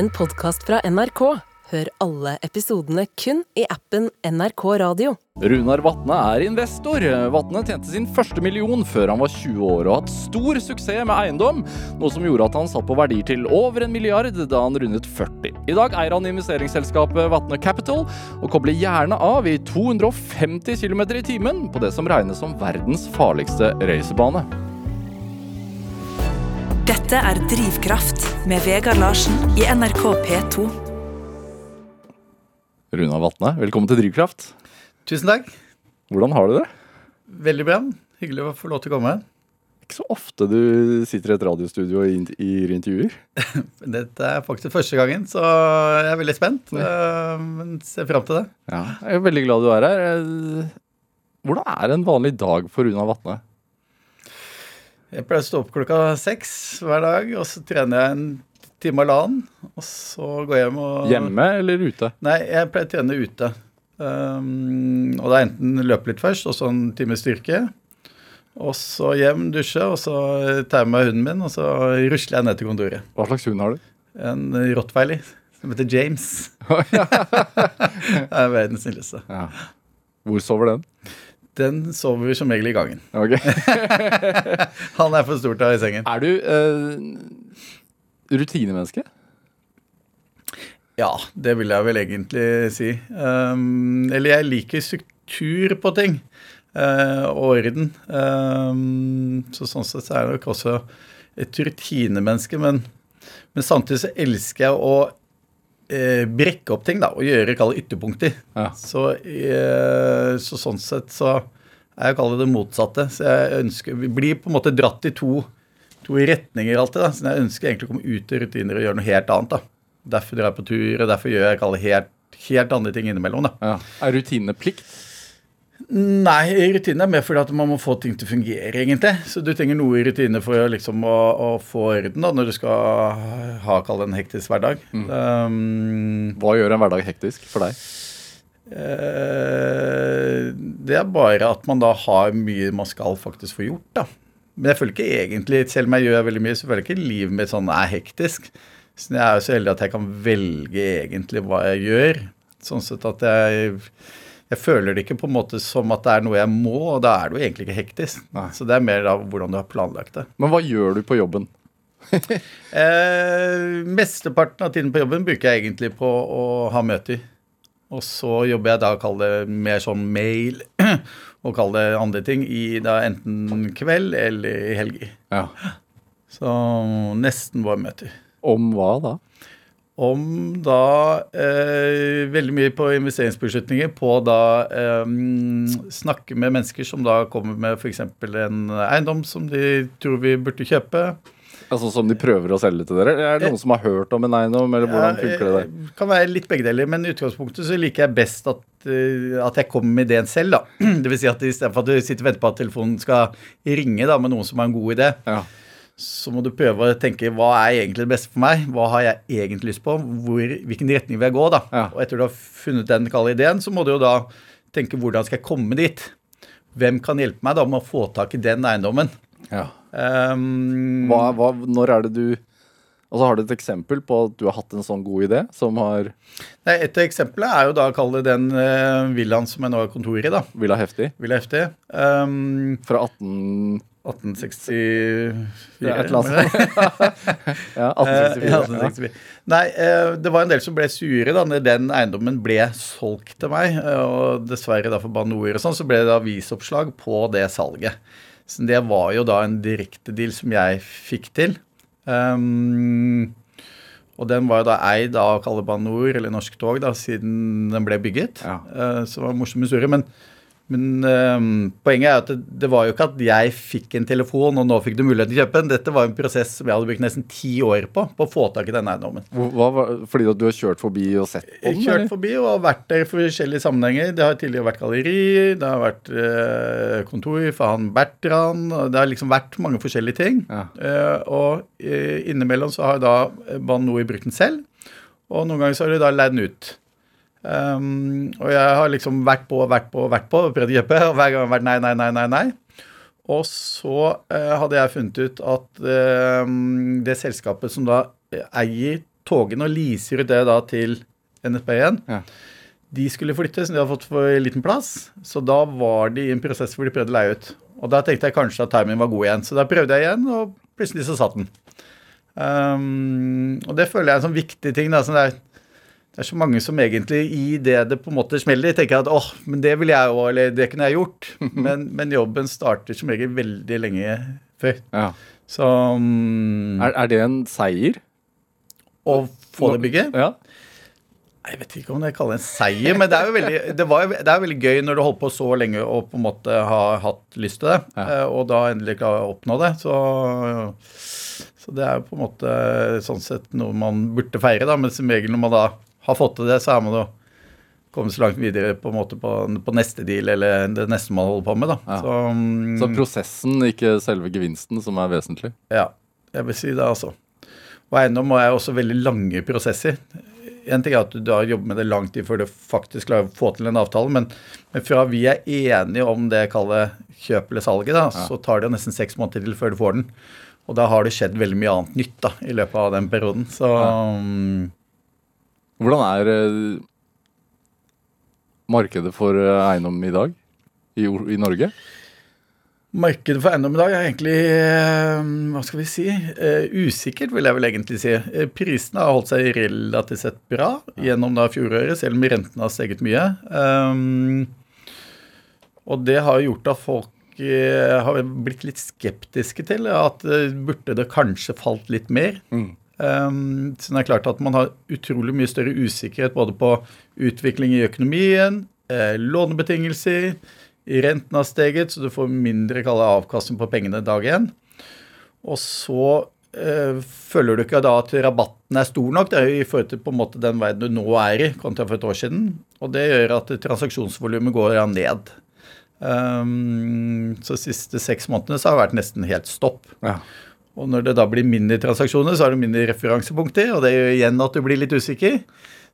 en podkast fra NRK. Hør alle episodene kun i appen NRK Radio. Runar Vatne er investor. Vatne tjente sin første million før han var 20 år og hatt stor suksess med eiendom, noe som gjorde at han satt på verdier til over en milliard da han rundet 40. I dag eier han investeringsselskapet Vatne Capital og kobler gjerne av i 250 km i timen på det som regnes som verdens farligste racerbane. Dette er Drivkraft med Vegard Larsen i NRK P2. Runa Vatne, velkommen til Drivkraft. Tusen takk. Hvordan har du det? Veldig bra. Hyggelig å få lov til å komme. Ikke så ofte du sitter i et radiostudio og gir intervjuer. Dette er faktisk første gangen, så jeg er veldig spent. øh, Men ser fram til det. Ja, jeg er veldig glad du er her. Eh, Hvordan er en vanlig dag for Runa Vatne? Jeg pleier å stå opp klokka seks hver dag, og så trener jeg en time og halvannen. Og så går jeg hjem og Hjemme eller ute? Nei, jeg pleier å trene ute. Um, og det er enten løpe litt først, og så en time styrke. Og så hjem, dusje, og så tar jeg med hunden min, og så rusler jeg ned til kontoret. Hva slags hund har du? En rottweiler som heter James. det er verdens snilleste. Ja. Hvor sover den? Den sover som regel i gangen. Okay. Han er for stor til å ha i sengen. Er du uh, rutinemenneske? Ja, det vil jeg vel egentlig si. Um, eller jeg liker struktur på ting. Uh, og orden. Um, så sånn sett så er jeg nok også et rutinemenneske. Men, men samtidig så elsker jeg å eh, brekke opp ting da, og gjøre kall det ytterpunkter. Ja. Så, eh, så sånn sett så er jeg kaller det det motsatte. Så jeg ønsker, vi blir på en måte dratt i to, to retninger alltid. da, Så jeg ønsker egentlig å komme ut i rutiner og gjøre noe helt annet. da. Derfor drar jeg på tur, og derfor gjør jeg kaller det helt, helt andre ting innimellom. da. Ja. Er rutinene plikt? Nei, rutinen er mer fordi at man må få ting til å fungere, egentlig. Så du trenger noe i rutinene for liksom, å, å få orden da, når du skal ha kall en hektisk hverdag. Um, Hva gjør en hverdag hektisk for deg? Eh, det er bare at man da har mye man skal faktisk få gjort, da. Men jeg føler ikke egentlig, selv om jeg gjør veldig mye, så føler jeg ikke livet mitt sånn er hektisk. Så jeg er jo så heldig at jeg kan velge egentlig hva jeg gjør. Sånn sett at jeg jeg føler det ikke på en måte som at det er noe jeg må, og da er det jo egentlig ikke hektisk. Nei. Så det er mer da hvordan du har planlagt det. Men hva gjør du på jobben? Eh, mesteparten av tiden på jobben bruker jeg egentlig på å ha møter. Og så jobber jeg da, kall det mer sånn mail, og kall det andre ting, i da enten kveld eller i helger. Ja. Så nesten våre møter. Om hva da? Om da eh, veldig mye på investeringsbeslutninger, på da eh, snakke med mennesker som da kommer med f.eks. en eiendom som de tror vi burde kjøpe. Altså Som de prøver å selge til dere? Er det noen som har hørt om en eiendom? Eller hvordan funker det der? Ja, Kan være litt begge deler, men i utgangspunktet så liker jeg best at, eh, at jeg kommer med ideen selv. da. Vil si at Istedenfor at du sitter og venter på at telefonen skal ringe da, med noen som har en god idé, Ja. Så må du prøve å tenke hva er egentlig det beste for meg? Hva har jeg egentlig lyst på? Hvor, hvilken retning vil jeg gå? da? Ja. Og etter du har funnet den kalde ideen, så må du jo da tenke hvordan skal jeg komme dit? Hvem kan hjelpe meg da med å få tak i den eiendommen? ja. Um, Hva, hva, når er det du Altså Har du et eksempel på at du har hatt en sånn god idé som har Nei, Et eksempel er jo da å kalle det den uh, villaen som jeg nå har kontor i. da. Villa Heftig? Villa Heftig. Um, Fra 18... 1864 Ja, et eller annet. ja, 1864. Eh, ja, 1864. Nei, eh, det var en del som ble sure da når den eiendommen ble solgt til meg. eh, Og dessverre da for Bane NOR og sånn, så ble det avisoppslag på det salget. Så det var jo da en direktedeal som jeg fikk til. Um, og den var jo da eid av Kalle Bane NOR, eller Norsk Tog, da, siden den ble bygget. Ja. Uh, så det var en morsom historie. Men, men eh, poenget er at det, det var jo ikke at jeg fikk en telefon, og nå fikk du mulighet til å kjøpe den. Dette var en prosess som jeg hadde brukt nesten ti år på, på å få tak i denne eiendommen. Fordi at du har kjørt forbi og sett på den? Kjørt eller? forbi og vært der i forskjellige sammenhenger. Det har tidligere vært galleri, det har vært eh, kontor for han Bertrand. Det har liksom vært mange forskjellige ting. Ja. Uh, og uh, innimellom så har da Bane NOR brukt den selv, og noen ganger så har de da leid den ut. Um, og jeg har liksom vært på vært på vært på og prøvd å kjøpe, og hver gang har vært nei, nei, nei, nei. nei. Og så uh, hadde jeg funnet ut at uh, det selskapet som da eier togene og leaser ut det da til NSB igjen. Ja. De skulle flytte, så de hadde fått for liten plass. Så da var de i en prosess hvor de prøvde å leie ut. Og da tenkte jeg kanskje at timingen var god igjen. Så da prøvde jeg igjen, og plutselig så satt den. Um, og det føler jeg er en sånn viktig ting. Da. sånn er, det er så mange som egentlig i det det på en måte smeller, tenker at åh, men det ville jeg òg, eller det kunne jeg gjort. men, men, jobben starter som regel veldig lenge før. Ja. Så um, Er, er det en seier? Å få det bygget? Ja. Jeg vet ikke om jeg kaller det en seier, men det er jo veldig, det var, det er veldig gøy når du holdt på så lenge og på en måte har hatt lyst til det, Ja. eh, og da endelig klarer å oppnå det. Så, så det er jo på en måte sånn sett noe man burde feire, da. Men som regel når man da har fått til det, så er man jo kommet så langt videre på på, på neste deal eller det neste man holder på med. Ja. Så, um, Så prosessen, ikke selve gevinsten, som er vesentlig? ja, jeg vil si det, altså. Og eiendom er også veldig lange prosesser. En ting er at du da jobber med det lang tid før du faktisk klarer å få til en avtale, men, men fra vi er enige om det jeg kaller kjøp eller salget, da, så tar det nesten seks måneder til før du får den. Og da har det skjedd veldig mye annet nytt da, i løpet av den perioden. Så um, Hvordan er eh, markedet for eh, eiendom i dag i, i Norge? markedet for eiendom i dag er egentlig eh, hva skal vi si, usikkert, vil jeg vel egentlig si. Prisene har holdt seg relativt sett bra gjennom da fjoråret, selv om rentene har steget mye. Og det har gjort at folk har blitt litt skeptiske til at burde det kanskje falt litt mer. Mm. Um, så det er klart at man har utrolig mye større usikkerhet både på utvikling i økonomien, eh, lånebetingelser, renten har steget, så du får mindre avkastning på pengene dag én. Og så eh, føler du ikke da at rabatten er stor nok det er jo i forhold til på en måte den veien du nå er i, kontra for et år siden. Og det gjør at transaksjonsvolumet går ned. Um, så de siste seks månedene så har det vært nesten helt stopp. Ja. Og når det da blir mindre transaksjoner, så er det mindre referansepunkter, og det gjør igjen at du blir litt usikker.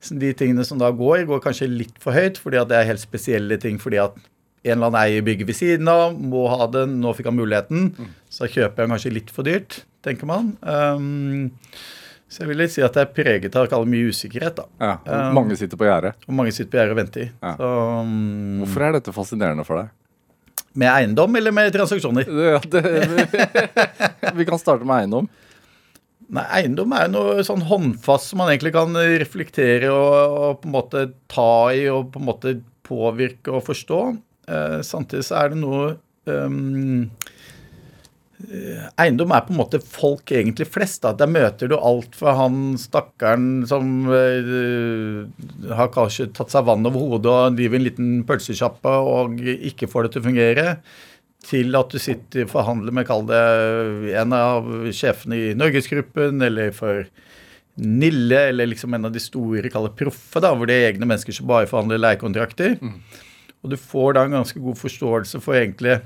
Så de tingene som da går, går kanskje litt for høyt, fordi at det er helt spesielle ting. fordi at en eller annen eier bygger ved siden av, må ha den, nå fikk han muligheten. Så da kjøper han kanskje litt for dyrt, tenker man. Um, så jeg vil litt si at det er preget av mye usikkerhet, da. Ja. Um, Mange sitter på gjerdet. Og mange sitter på gjerdet og venter. Ja. Så, um, Hvorfor er dette fascinerende for deg? Med eiendom eller med transaksjoner? Ja, det, vi kan starte med eiendom. Nei, eiendom er noe sånn håndfast som man egentlig kan reflektere og, og på en måte ta i og på en måte påvirke og forstå. Eh, samtidig så er det noe eh, Eiendom er på en måte folk egentlig flest. da. Der møter du alt fra han stakkaren som uh, har kanskje tatt seg vann over hodet og driver en liten pølsesjappe og ikke får det til å fungere, til at du sitter og forhandler med, kall det, en av sjefene i Norgesgruppen, eller for Nille, eller liksom en av de store, kall det proffe, da, hvor det er egne mennesker som bare forhandler leiekontrakter. Og du får da en ganske god forståelse for egentlig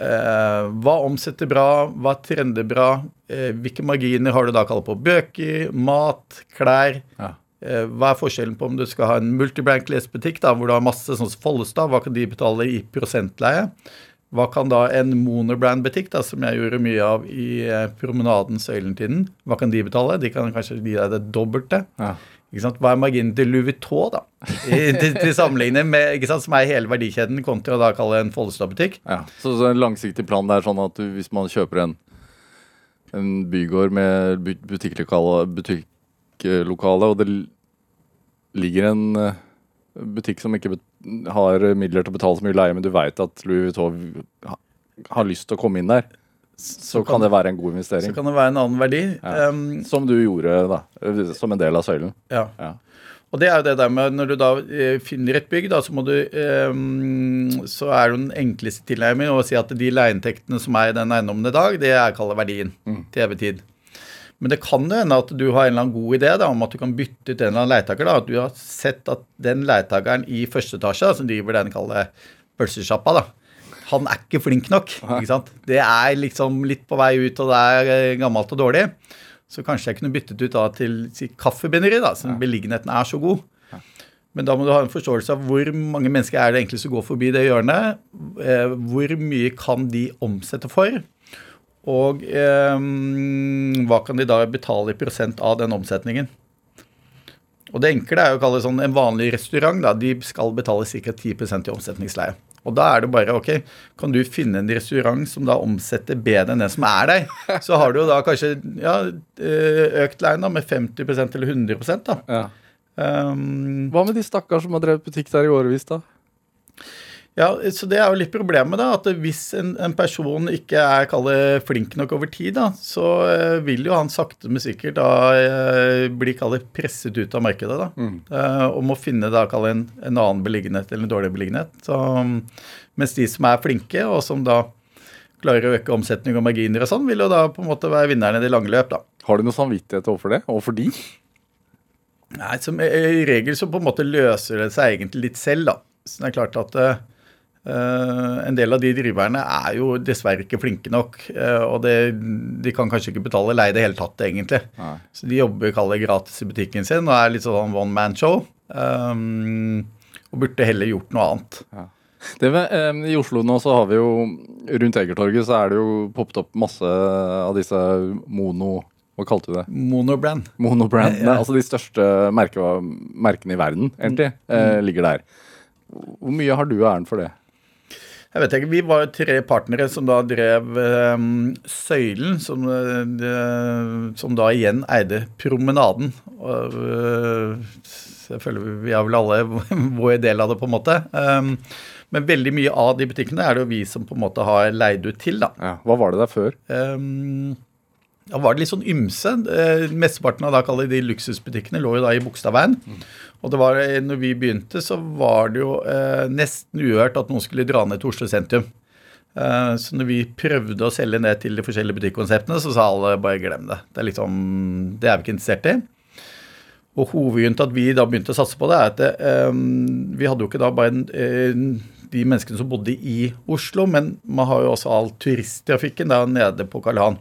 eh, hva omsetter bra, hva trender bra, eh, hvilke marginer har du da kalt på bøker, mat, klær. Ja. Eh, hva er forskjellen på om du skal ha en multibrand klesbutikk da, hvor du har masse sånn som Follestad, hva kan de betale i prosentleie? Hva kan da en monobrand-butikk, da, som jeg gjorde mye av i eh, promenaden Søylentiden, hva kan de betale? De kan kanskje gi deg det dobbelte. Ja. Hva er marginen til Louis Vuitton, da? I, til, til sammenligning med, som er hele verdikjeden, kontra da kalle en Follestad-butikk. Ja. Så, så en langsiktig plan det er sånn at du, hvis man kjøper en, en bygård med butikklokale, butikklokale og det ligger en eh, butikk som ikke har midler til å betale så mye leie, men du veit at Louis Vuitton har lyst til å komme inn der, så kan det være en god investering. Så kan det være en annen verdi. Ja. Um, Som du gjorde, da. Som en del av søylen. ja. Ja. Og det er jo det der med når du da eh, finner et bygg, da, så må du um, Så er det den enkleste tilnærmingen å si at de leieinntektene som er i den eiendommen i dag, det er kaller verdien til evig tid. Men det kan jo hende at du har en eller annen god idé da, om at du kan bytte ut en eller annen leietaker. da, At du har sett at den leietakeren i første etasje, da, som driver den kalde pølsesjappa, da, han er ikke flink nok. ikke sant? Det er liksom litt på vei ut, og det er eh, gammelt og dårlig. Så kanskje jeg kunne byttet ut da til si, kaffebinderi, da, siden beliggenheten er så god. Men da må du ha en forståelse av hvor mange mennesker er det egentlig som går forbi det hjørnet. Eh, hvor mye kan de omsette for? Og eh, hva kan de da betale i prosent av den omsetningen? Og det enkle er jo å kalle det sånn en vanlig restaurant, da, de skal betale ca. 10% i omsetningsleie. Og da er det bare ok, kan du finne en restaurant som da omsetter bedre enn den som er der, så har du jo da kanskje ja, eh, økt leien da med 50% eller 100 da. Ja. Um, Hva med de stakkars som har drevet butikk der i årevis, da? Ja, så Det er jo litt problemet, da, at hvis en, en person ikke er kallet, flink nok over tid, da, så eh, vil jo han sakte, men sikkert da eh, bli kallet, presset ut av markedet. da, Mm. eh, Og må finne da kallet, en, en annen beliggenhet eller en dårlig beliggenhet. Så, mens de som er flinke, og som da klarer å øke omsetning og marginer og sånn, vil jo da på en måte være vinnerne i det lange løp. da. Har du noe samvittighet overfor det? Overfor de? Nei, som I regel så på en måte løser det seg egentlig litt selv, da. Så det er klart at eh, en del av de driverne er jo dessverre ikke flinke nok. eh, og det, de kan kanskje ikke betale leie i det hele tatt, egentlig. Nei. Så de jobber kaller gratis i butikken sin og er litt sånn one man show. Um, og burde heller gjort noe annet. Det med, um, I Oslo nå så har vi jo Rundt Egertorget så er det jo poppet opp masse av disse mono... Hva kalte du det? Monobrand. Monobrand, Ja, ja. Altså de største merke, merkene i verden, egentlig, eh, ligger der. Hvor mye har du æren for det? Jeg vet ikke, Vi var jo tre partnere som da drev um, Søylen, som, de, som da igjen eide Promenaden. Og, uh, selvfølgelig, Vi har vel alle vår del av det, på en måte. Um, men veldig mye av de butikkene er det jo vi som på en måte har leid ut til. da. Ja. Hva var det der før? Um, da var det litt sånn ymse. Eh, mesteparten av da kaller de luksusbutikkene lå jo da i Bogstadveien. Og det var, eh, når vi begynte, så var det jo eh, nesten uhørt at noen skulle dra ned til Oslo sentrum. Eh, så når vi prøvde å selge ned til de forskjellige butikkonseptene, så sa alle bare glem det. Det er liksom, det er vi ikke interessert i. Og hovedgrunnen til at vi da begynte å satse på det, er at det, eh, vi hadde jo ikke da bare en, eh, de menneskene som bodde i Oslo, men man har jo også all turisttrafikken der nede på Karl Johan.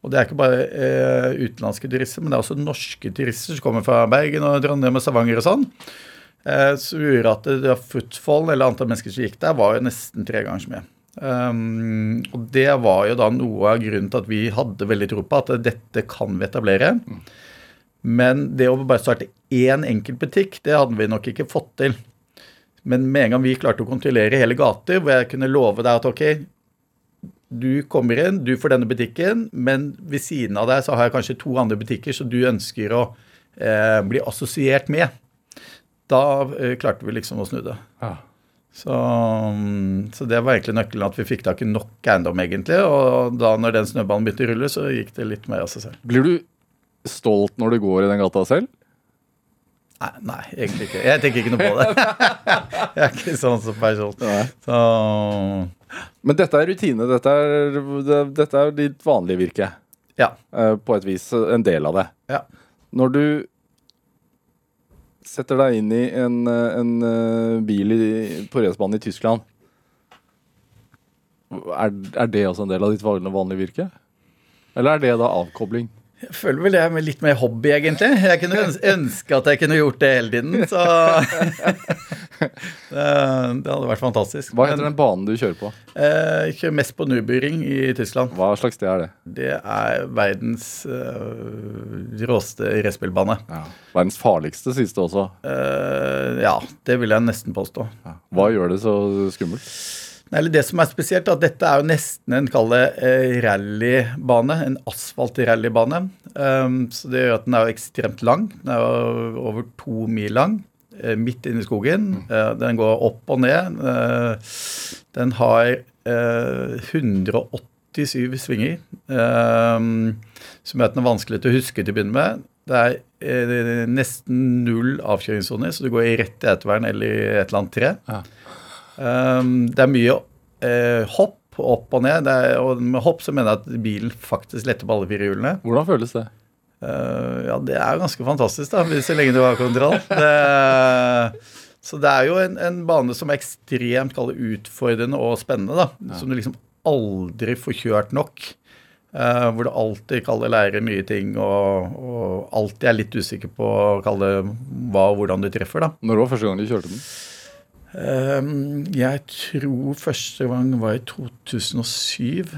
Og det er ikke bare eh, utenlandske turister, men det er også norske turister som kommer fra Bergen og Trondheim og Stavanger og sånn. Eh, som gjorde at det, footfall, eller antall mennesker som gikk der, var jo nesten tre ganger så mye. Um, og det var jo da noe av grunnen til at vi hadde veldig tro på at dette kan vi etablere. Men det å bare starte én enkelt butikk, det hadde vi nok ikke fått til. Men med en gang vi klarte å kontrollere hele gater, hvor jeg kunne love deg at ok, du kommer inn, du får denne butikken, men ved siden av deg så har jeg kanskje to andre butikker som du ønsker å eh, bli assosiert med. Da eh, klarte vi liksom å snu det. Ja. Så, mm, så det var egentlig nøkkelen at vi fikk tak i nok eiendom, egentlig. Og da når den snøballen begynte å rulle, så gikk det litt mer av seg selv. Blir du stolt når du går i den gata selv? Nei, nei, egentlig ikke. Jeg tenker ikke noe på det. jeg er ikke sånn som person. Så Men dette er rutine. Dette er, det, dette er ditt vanlige virke. ja. eh, På et vis. En del av det. Ja. Når du setter deg inn i en, eh, en eh, bil i, på racerbanen i Tyskland, er, er det også en del av ditt vanlige virke? Eller er det da avkobling? Jeg føler vel det er med litt mer hobby, egentlig. Jeg kunne ønske at jeg kunne gjort det hele tiden, så det, hadde vært fantastisk. Hva heter den banen du kjører på? eh, Jeg kjører mest på Nubyring i Tyskland. Hva slags sted er det? Det er verdens eh, råeste racerbilbane. Verdens farligste, sies det også. Eh, ja, det vil jeg nesten påstå. Hva gjør det så skummelt? Eller Det som er spesielt, er at dette er jo nesten en kall eh, rallybane. En asfaltrallybane. Um, så det gjør at den er jo ekstremt lang. Den er jo over to mil lang. eh, midt inne i skogen. Eh, den går opp og ned. Den har eh, 187 svinger. Um, som gjør at den er vanskelig til å huske til å begynne med. Det er nesten null avkjøringssoner, så du går i rett i ettervern eller i et eller annet tre. Ja. Um, det er mye eh, hopp opp og ned. Det er, og med hopp så mener jeg at bilen faktisk letter på alle fire hjulene. Hvordan føles det? Eh, ja, det er ganske fantastisk, da, så lenge du har kontroll. Det, så det er jo en, en bane som er ekstremt utfordrende og spennende, da. Som du liksom aldri får kjørt nok. Uh, hvor du alltid kaller lærer nye ting og, og alltid er litt usikker på kalle, hva og hvordan du treffer, da. Når var første gang du kjørte den? Ehm, jeg tror første gang var i 2007.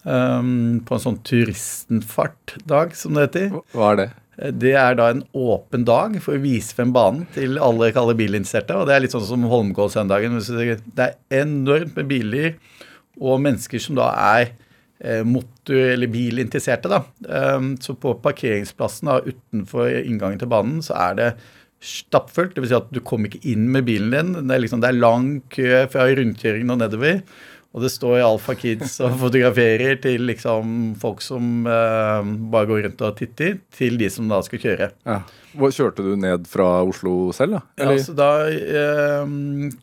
Um, på en sånn turistenfartdag, som det heter. Hva er det? Det er da en åpen dag for å vise frem banen til alle kalde bilinteresserte. Og det er litt sånn som Holmenkollsøndagen. Det er enormt med biler og mennesker som da er eh, motor- eller bilinteresserte. da. Um, så på parkeringsplassen da, utenfor inngangen til banen så er det stappfullt. Dvs. Si at du kommer ikke inn med bilen din. Det er, liksom, det er lang kø fra rundkjøringen og nedover. Og det står Alfa Kids og fotograferer til liksom folk som eh, bare går rundt og titter, til de som da skal kjøre. Ja. Kjørte du ned fra Oslo selv, da? Ja, så da eh,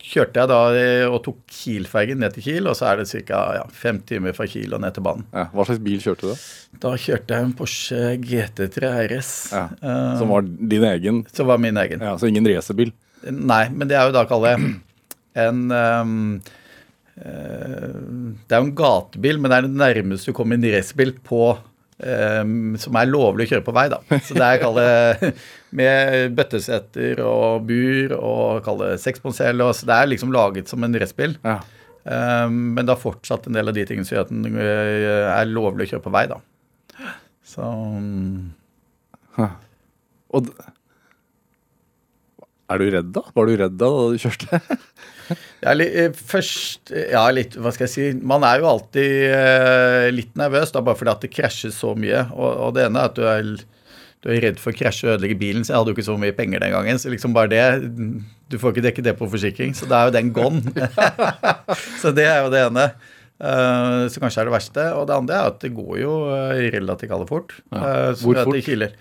kjørte jeg da eh, og tok Kiel-fergen ned til Kiel, og så er det ca. Ja, fem timer fra Kiel og ned til banen. Ja. Hva slags bil kjørte du? da? Da kjørte jeg en Porsche GT3 RS. Ja. eh, Som var din egen? som var min egen. Ja, Så ingen racerbil? Nei, men det er jo da, kaller jeg, en eh, Det er jo en gatebil, men det er det nærmeste du kommer en racerbil på um, som er lovlig å kjøre på vei, da. Så det er kalle med bøttesetter og bur og kall det Så det er liksom laget som en racerbil. Ja. Um, men det har fortsatt en del av de tingene som gjør at den eh, er lovlig å kjøre på vei, da. Så um. Og Er du redd, da? Var du redd da du kjørte? Ja, li, eh, først eh, Ja, litt, hva skal jeg si Man er jo alltid eh, litt nervøs, da, bare fordi at det krasjer så mye. Og, og det ene er at du er, du er redd for å krasje og ødelegge bilen, så jeg hadde jo ikke så mye penger den gangen. Så liksom bare det Du får ikke dekket det på forsikring, så da er jo den gone. så det er jo det ene. Uh, så kanskje er det verste. Og det andre er at det går jo relativt kalde fort. Ja. Uh, så Hvor fort?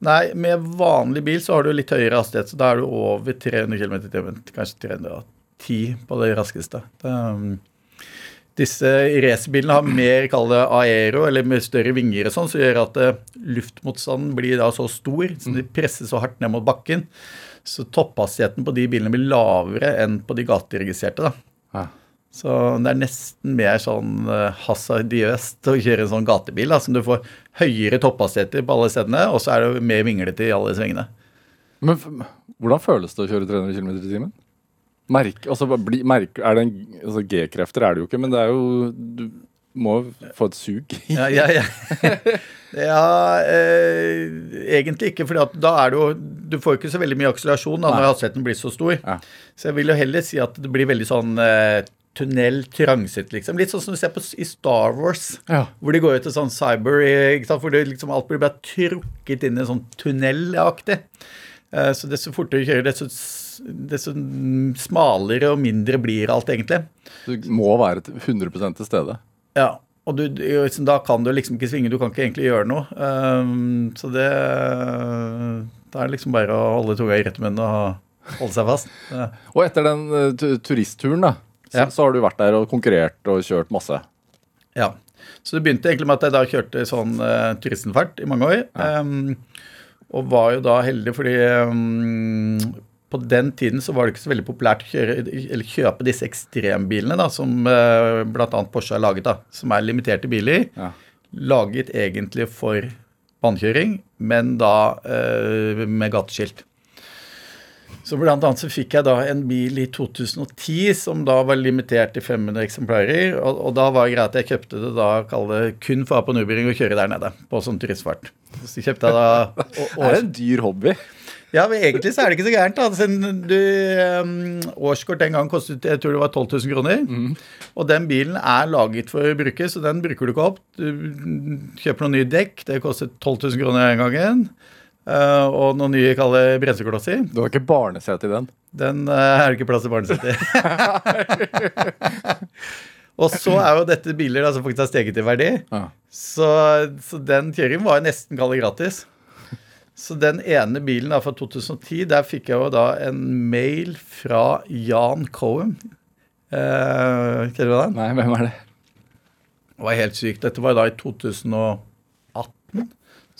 Nei, med vanlig bil så har du litt høyere hastighet, så da er du over 300 km i timen. Kanskje 310 på det raskeste. Det, um, disse racerbilene har mer kall det aero, eller med større vinger og sånn, som gjør at eh, luftmotstanden blir da så stor, så de presser så hardt ned mot bakken. Så topphastigheten på de bilene blir lavere enn på de gateregistrerte. da. Ja. Så det er nesten mer sånn uh, hasardiøst å kjøre en sånn gatebil. da, som Du får høyere topphastigheter på alle stedene, og så er det mer vinglete i alle svingene. Men hvordan føles det å kjøre 300 km i timen? Merk, altså, bli, merk, er det en, altså, G-krefter er det jo ikke, men det er jo Du må få et sug. Ja, ja, ja. ja eh, egentlig ikke, for da er det jo Du får ikke så veldig mye akselerasjon da, når hastigheten blir så stor. Ja. Så jeg vil jo heller si at det blir veldig sånn eh, tunnel trangset, liksom. Litt sånn som du ser på i Star Wars. Ja. Hvor de går ut til sånn cyber, ikke sant? hvor det liksom alt blir bare trukket inn i en sånn tunnelaktig. Eh, Så desto fortere du kjører, desto, desto smalere og mindre blir alt, egentlig. Du må være til 100 til stede. Ja, og du, liksom, da kan du liksom ikke svinge, du kan ikke egentlig gjøre noe. Um, så det Da er det liksom bare å holde tunga i rett munn og holde seg fast. Ja. Og etter den eh, turistturen, da, så, Ja. så har du vært der og konkurrert og kjørt masse. ja. Så det begynte egentlig med at jeg da kjørte sånn uh, turistenfart i mange år. Um, og var jo da heldig fordi um, på den tiden så var det ikke så veldig populært å kjøre, eller kjøpe disse ekstrembilene da, som uh, bl.a. Porsche har laget, da, som er limiterte biler. Ja. laget egentlig for vannkjøring, men da uh, med gateskilt. Så blant annet så fikk jeg da en bil i 2010 som da var limitert til 500 eksemplarer. Og, og da var det greit at jeg kjøpte det da, kall det kun for å ha på Nubering og kjøre der nede. På sånn turistfart. Så kjøpte jeg da og, Det er en dyr hobby. ja, men egentlig så er det ikke så gærent. da. Sen, du, um, årskort den gang kostet jeg tror det var 12 000 kroner. Og den bilen er laget for å bruke, så den bruker du ikke opp. Du kjøper noen nye dekk, det kostet 12 000 kroner den gangen. Uh, og noen nye kalde bremseklosser. Du har ikke barnesete i den. Den uh, er det ikke plass til barnesett i. og så er jo dette biler da, som faktisk har steget i verdi. Ja. Så, så den kjøringen var jo nesten kalle gratis. Så den ene bilen da fra 2010, der fikk jeg jo da en mail fra Jan Cohen. Eh, Kjenner du den? Nei, hvem er det? Det var helt sykt. Dette var da i 2018.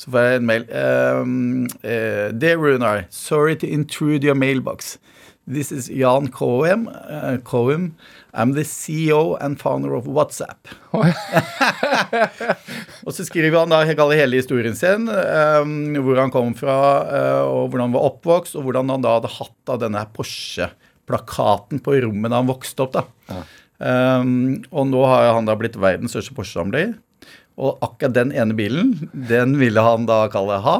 Så får jeg en mail. Um, uh, Dear Runar, sorry to intrude your mailbox. This is Jan Cohen. Uh, Cohen. I'm the CEO and founder of WhatsApp. og så skriver han da hele historien sin, um, hvor han kom fra, uh, og hvordan han var oppvokst, og hvordan han da hadde hatt da denne Porsche-plakaten på rommet da han vokste opp. da. Um, og nå har han da blitt verdens største Porsche-samler. Og akkurat den ene bilen, den ville han da kalle ha.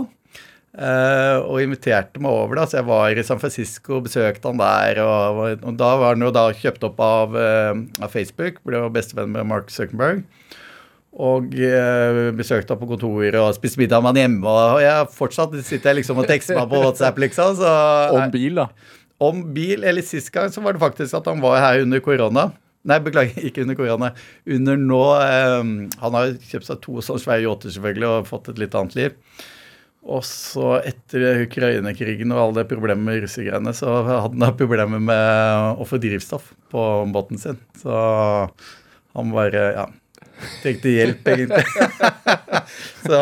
Uh, og inviterte meg over, da. Så jeg var i San Francisco, besøkte han der. Og, og da var han jo da kjøpt opp av, uh, av Facebook, ble jo bestevenn med Mark Zuckerberg. Og uh, besøkte han på kontoret og spiste middag med han hjemme. Og jeg fortsatt sitter jeg liksom og tekster meg på WhatsApp, liksom. Så, Om bil, da. om bil, eller sist gang så var det faktisk at han var her under korona. Nei, beklager, ikke under korona. Under nå eh, Han har kjøpt seg to sånne svære yachter selvfølgelig og fått et litt annet liv. Og så etter Ukraina-krigen og alle de problemene med russegreiene, så hadde han da problemer med å få drivstoff på båten sin. Så han bare ja, trengte hjelp, egentlig. så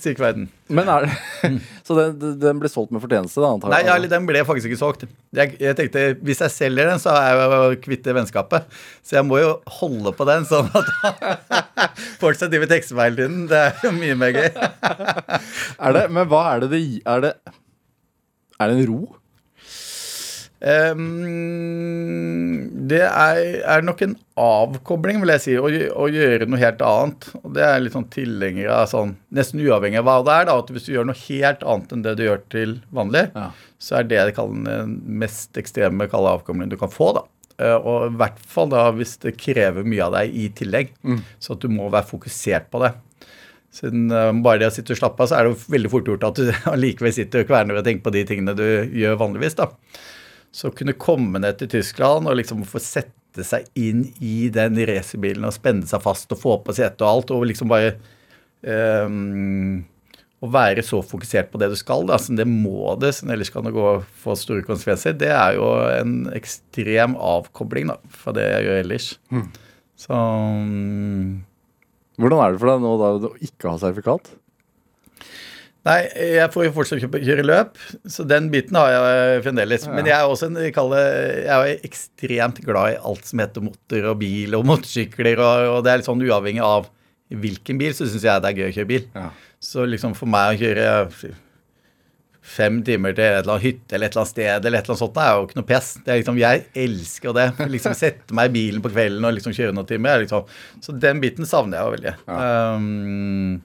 syk verden. Men er det Så den, den ble solgt med fortjeneste, da? Nei, ja, den ble faktisk ikke solgt. Jeg, jeg tenkte, Hvis jeg selger den, så er jeg kvitt det vennskapet. Så jeg må jo holde på den, sånn at folk som driver tekster meg hele tiden. Det er jo mye mer gøy. Er det, men hva er det det gir? Er det, er det en ro? Ehm, det er, er nok en avkobling, vil jeg si, å, å gjøre noe helt annet. Og det er litt sånn tilhenger av sånn, nesten uavhengig av hva det er, da, at hvis du gjør noe helt annet enn det du gjør til vanlig, Ja. så er det den mest ekstreme kalde avkoblingen du kan få, da. Eh, Og i hvert fall da hvis det krever mye av deg i tillegg, så at du må være fokusert på det. Siden eh, bare det å sitte og slappe av, så er det jo veldig fort gjort at du allikevel sitter og kverner og tenker på de tingene du gjør vanligvis, da. Så å kunne komme ned til Tyskland og liksom få sette seg inn i den racerbilen og spenne seg fast og få på setet og alt, og liksom bare um, Å være så fokusert på det du skal, da, som det må det, som ellers kan det gå og få store konsekvenser, det er jo en ekstrem avkobling da, fra det jeg gjør ellers. Så um, Hvordan er det for deg nå da å ikke ha sertifikat? Nei, jeg får jo fortsatt kjøre løp, så den biten har jeg fremdeles. Men jeg er også en, jeg jeg er ekstremt glad i alt som heter motor og bil og motorsykler, og, og det er litt sånn uavhengig av hvilken bil, så syns jeg det er gøy å kjøre bil. Ja. Så liksom for meg å kjøre fem timer til et eller annet hytte eller et eller annet sted eller et eller annet sånt, det er jo ikke noe pes. Det er liksom, Jeg elsker det. Liksom Sette meg i bilen på kvelden og liksom kjøre noen timer. er Liksom. Så den biten savner jeg jo veldig. Um,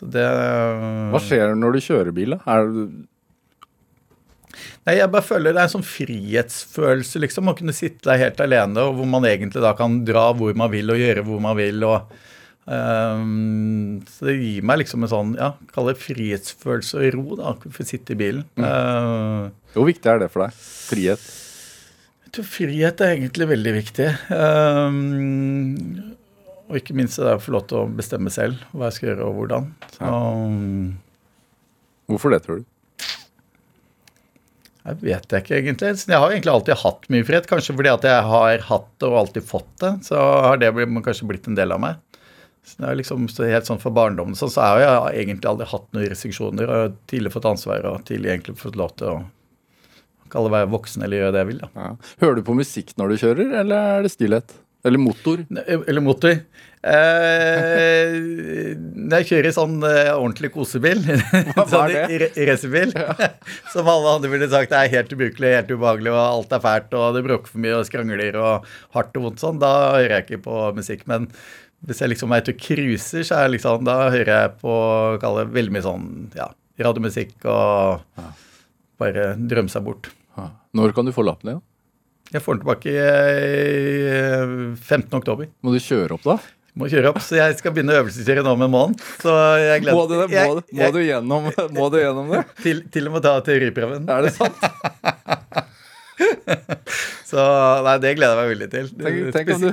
så det Hva skjer når du kjører bil, da? Er du, Nei, jeg bare føler det er en sånn frihetsfølelse, liksom. Å kunne sitte der helt alene, og hvor man egentlig da kan dra hvor man vil og gjøre hvor man vil. og um, Så det gir meg liksom en sånn, ja, kall det frihetsfølelse og ro, da, for å sitte i bilen. Eh, hvor viktig er det for deg? Frihet? jeg tror frihet er egentlig veldig viktig. Ehm, og ikke minst det å få lov til å bestemme selv hva jeg skal gjøre og hvordan. Så, Hvorfor det, tror du? Jeg vet jeg ikke egentlig. Jeg har egentlig alltid hatt mye frihet. Kanskje fordi at jeg har hatt det og alltid fått det. Så har det kanskje blitt en del av meg. Så det er liksom så helt sånn For barndommen så har jeg egentlig aldri hatt noen restriksjoner. Og tidlig fått ansvar og tidlig egentlig fått lov til å kalle være voksen eller gjøre det jeg vil. Ja. Hører du på musikk når du kjører, eller er det stillhet? Eller motor? Eller motor. Eh, når jeg kjører sånn eh, ordentlig kosebil, Hva sånn er det? racerbil, som alle andre ville sagt er helt ubrukelig, helt ubehagelig, og alt er fælt, og det bråker for mye og skrangler og hardt og vondt sånn, da hører jeg ikke på musikk. Men hvis jeg liksom er ute og cruiser, så er jeg liksom, da hører jeg på kall det, veldig mye sånn ja, radiomusikk og bare drømme seg bort. Når kan du få lappen igjen? Jeg får den tilbake i eh, 15. oktober. Må du kjøre opp, da? Må kjøre opp, så jeg skal begynne å øvelseskjøre nå om en måned. Så jeg gleder Må du, det? må, jeg, du- må, du gjennom, må du gjennom det? til, til og med ta teoriprøven. Er det sant? Så nei, det gleder jeg meg veldig til. Tenk, tenk, om, du,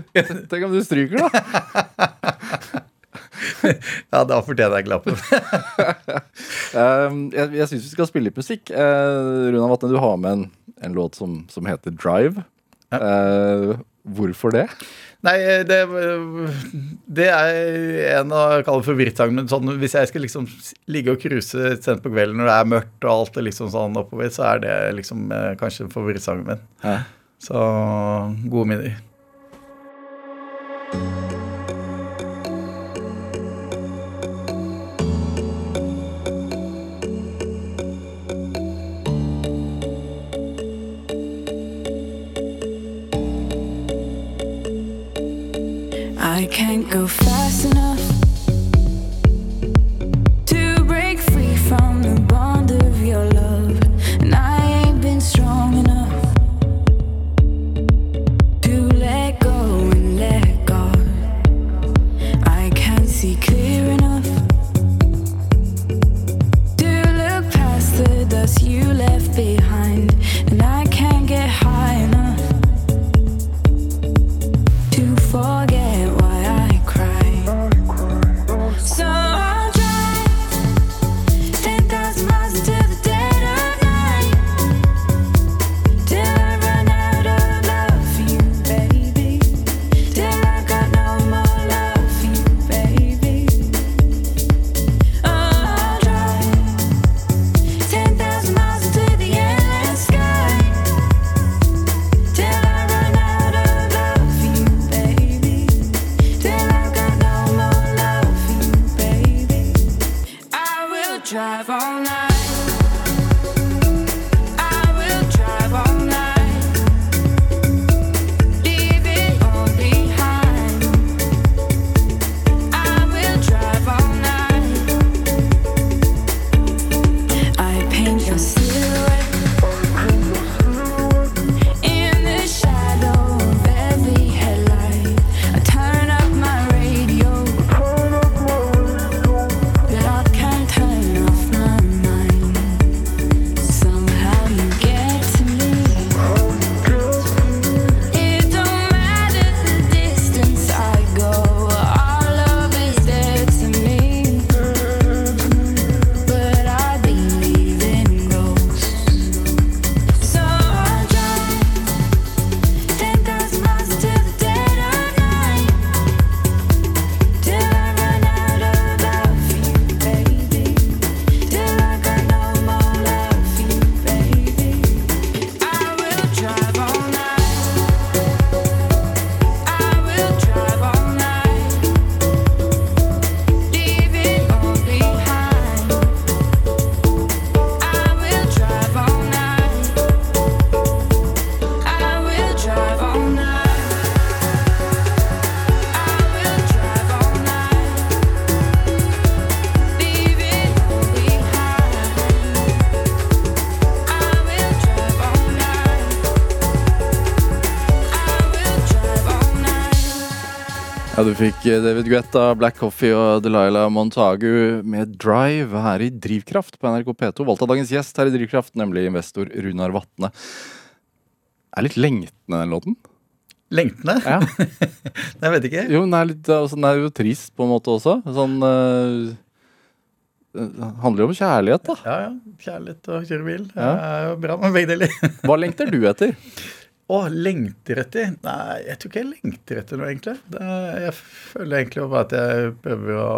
tenk om du stryker, da. Ja, da fortjener jeg klappen. Um, jeg jeg syns vi skal spille litt musikk. Uh, Runa Vatne, du har med en, en låt som, som heter Drive. Eh, hvorfor det? Nei, det, det er en av kalle men Sånn, hvis jeg skal liksom ligge og cruise sent på kvelden når det er mørkt og alt er liksom sånn oppover, så er det liksom eh, kanskje favorittsangen min. Hæ? Så gode minner. I can't go fast enough. Du fikk eh, David Guetta, Black Coffee og Delilah Montagu med Drive her i Drivkraft på NRK P2. Valgt av dagens gjest her i Drivkraft, nemlig investor Runar Vatne. Er litt lengtende, den låten. Lengtende? Ja. Jeg vet ikke. Jo, den er, litt, altså, den er jo trist på en måte også. Sånn uh, Det handler jo om kjærlighet, da. Ja, ja. Kjærlighet og kjøre bil. Det Ja. er jo bra med begge deler. Hva lengter du etter? Å, lengter etter? Nei, jeg tror ikke jeg lengter etter noe, egentlig. Det, jeg føler egentlig bare at jeg prøver å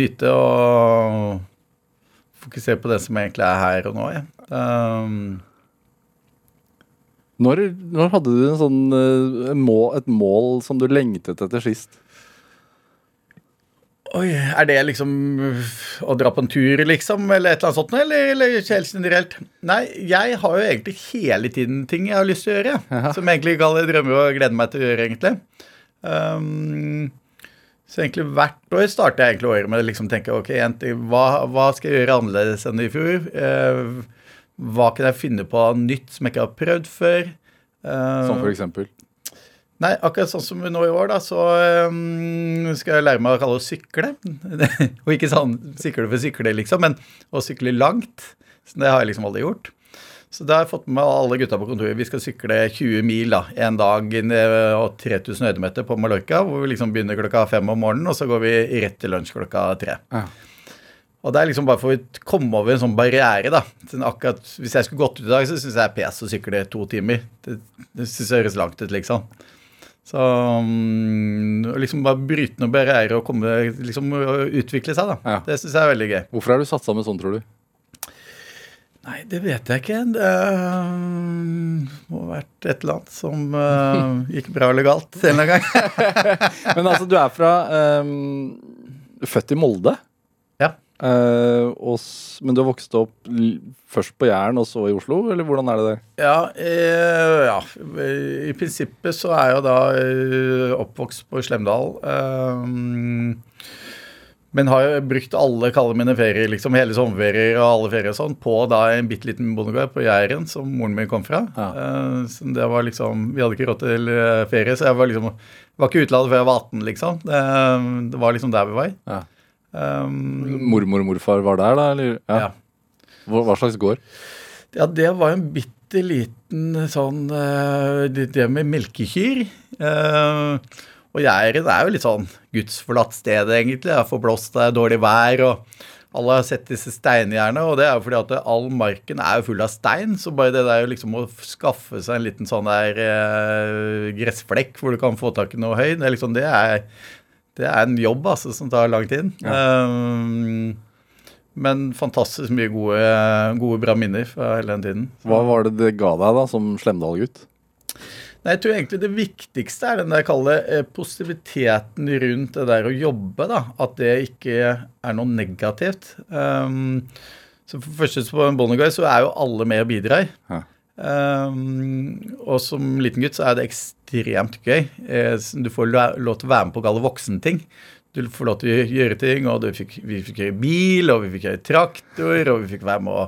nyte og fokusere på det som egentlig er her og nå. Jeg. Um, Når, når hadde du sånn, mål, et mål som du lengtet etter sist? Oi, er det liksom å dra på en tur, liksom? Eller et eller annet sånt? Eller, eller helt generelt? Nei, jeg har jo egentlig hele tiden ting jeg har lyst til å gjøre. Som egentlig alle drømmer og gleder meg til å gjøre, egentlig. Um, så egentlig hvert år starter jeg egentlig året med å liksom tenke ok, hva, hva skal jeg gjøre annerledes enn i fjor? Uh, hva kan jeg finne på nytt som jeg ikke har prøvd før? Uh, Som for eksempel? Nei, akkurat sånn som nå i år, da, så um, skal jeg lære meg å kalle det å sykle. og ikke sånn sykle for sykle, liksom, men å sykle langt. Så det har jeg liksom aldri gjort. Så da har jeg fått med alle gutta på kontoret. Vi skal sykle 20 mil da, en dag og 3000 høydemeter på Mallorca, hvor vi liksom begynner klokka fem om morgenen, og så går vi rett til lunsj klokka tre. Ja. Og det er liksom bare for å komme over en sånn barriere, da. Sånn akkurat, hvis jeg skulle gått ut i dag, så syns jeg det er pes å sykle to timer. Det, det syns jeg høres langt ut, liksom. Så mm, liksom bare bryte noen barrierer og komme, liksom, utvikle seg, da. Ja. Det syns jeg er veldig gøy. Hvorfor har du satsa med sånn, tror du? Nei, det vet jeg ikke. Det uh, må ha vært et eller annet som uh, gikk bra eller galt en eller annen gang. Men altså, du er fra um, Født i Molde. Eh, og, men du har vokst opp først på Jæren og så i Oslo, eller hvordan er det der? Ja, eh, ja, i prinsippet så er jeg jo da eh, oppvokst på Slemdal. Eh, men har jo brukt alle kalle mine ferier, liksom hele sommerferier og alle ferier og sånn, på da en bitte liten bondegård på Jæren, som moren min kom fra. Ja. Eh, så det var liksom Vi hadde ikke råd til eh, ferie, så jeg var liksom var ikke utlandet før jeg var 18, liksom. Det, det var liksom der vi var. Ja. Um, Mormor og morfar var der, da? Eller? ja. Hva, hva slags gård? Ja, det var en bitte liten sånn uh, Det med melkekyr. Uh, og Jæren er jo litt sånn gudsforlatt sted, egentlig. Det er forblåst, det er dårlig vær, og alle har sett disse steingjerdene. Og det er jo fordi at all marken er jo full av stein, så bare det der liksom å skaffe seg en liten sånn der eh, gressflekk hvor du kan få tak i noe høy, det er liksom det er, det er en jobb altså, som tar lang tid. Eh, men fantastisk mye gode, gode, bra minner fra hele den tiden. Hva var det det ga deg da, som Slemdal-gutt? Nei, Jeg tror egentlig det viktigste er den der kalle eh, positiviteten rundt det der å jobbe. da, At det ikke er noe negativt. Um, så for første på en Bondeguy så er jo alle med og bidrar. Ja. Um, og som liten gutt så er det ekstremt gøy. Eh, Du får lov til å være med på gale voksenting. Du får lov til å gjøre ting, og fikk, vi fikk kjøre bil, og vi fikk kjøre traktor, og vi fikk være med å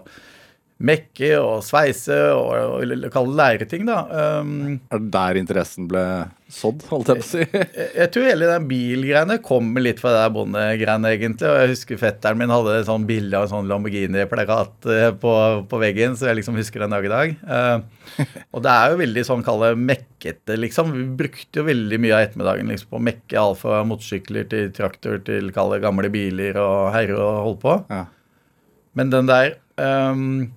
mekke og sveise og, og, kalle lære ting, da. Um, Er det der interessen ble sådd, holdt jeg på å si? jeg jeg tror hele den bilgreiene kommer litt fra det bondegreiene, egentlig. Og jeg husker fetteren min hadde et sånn bilde av en sånn Lamborghini-plakat eh, på, på veggen, så jeg liksom husker den dag i dag. Uh, og det er jo veldig sånn kalle mekkete, liksom. Vi brukte jo veldig mye av ettermiddagen liksom, på å mekke alt fra motorsykler til traktor til kalle gamle biler og herre og holde på. Ja. Men den der ehm,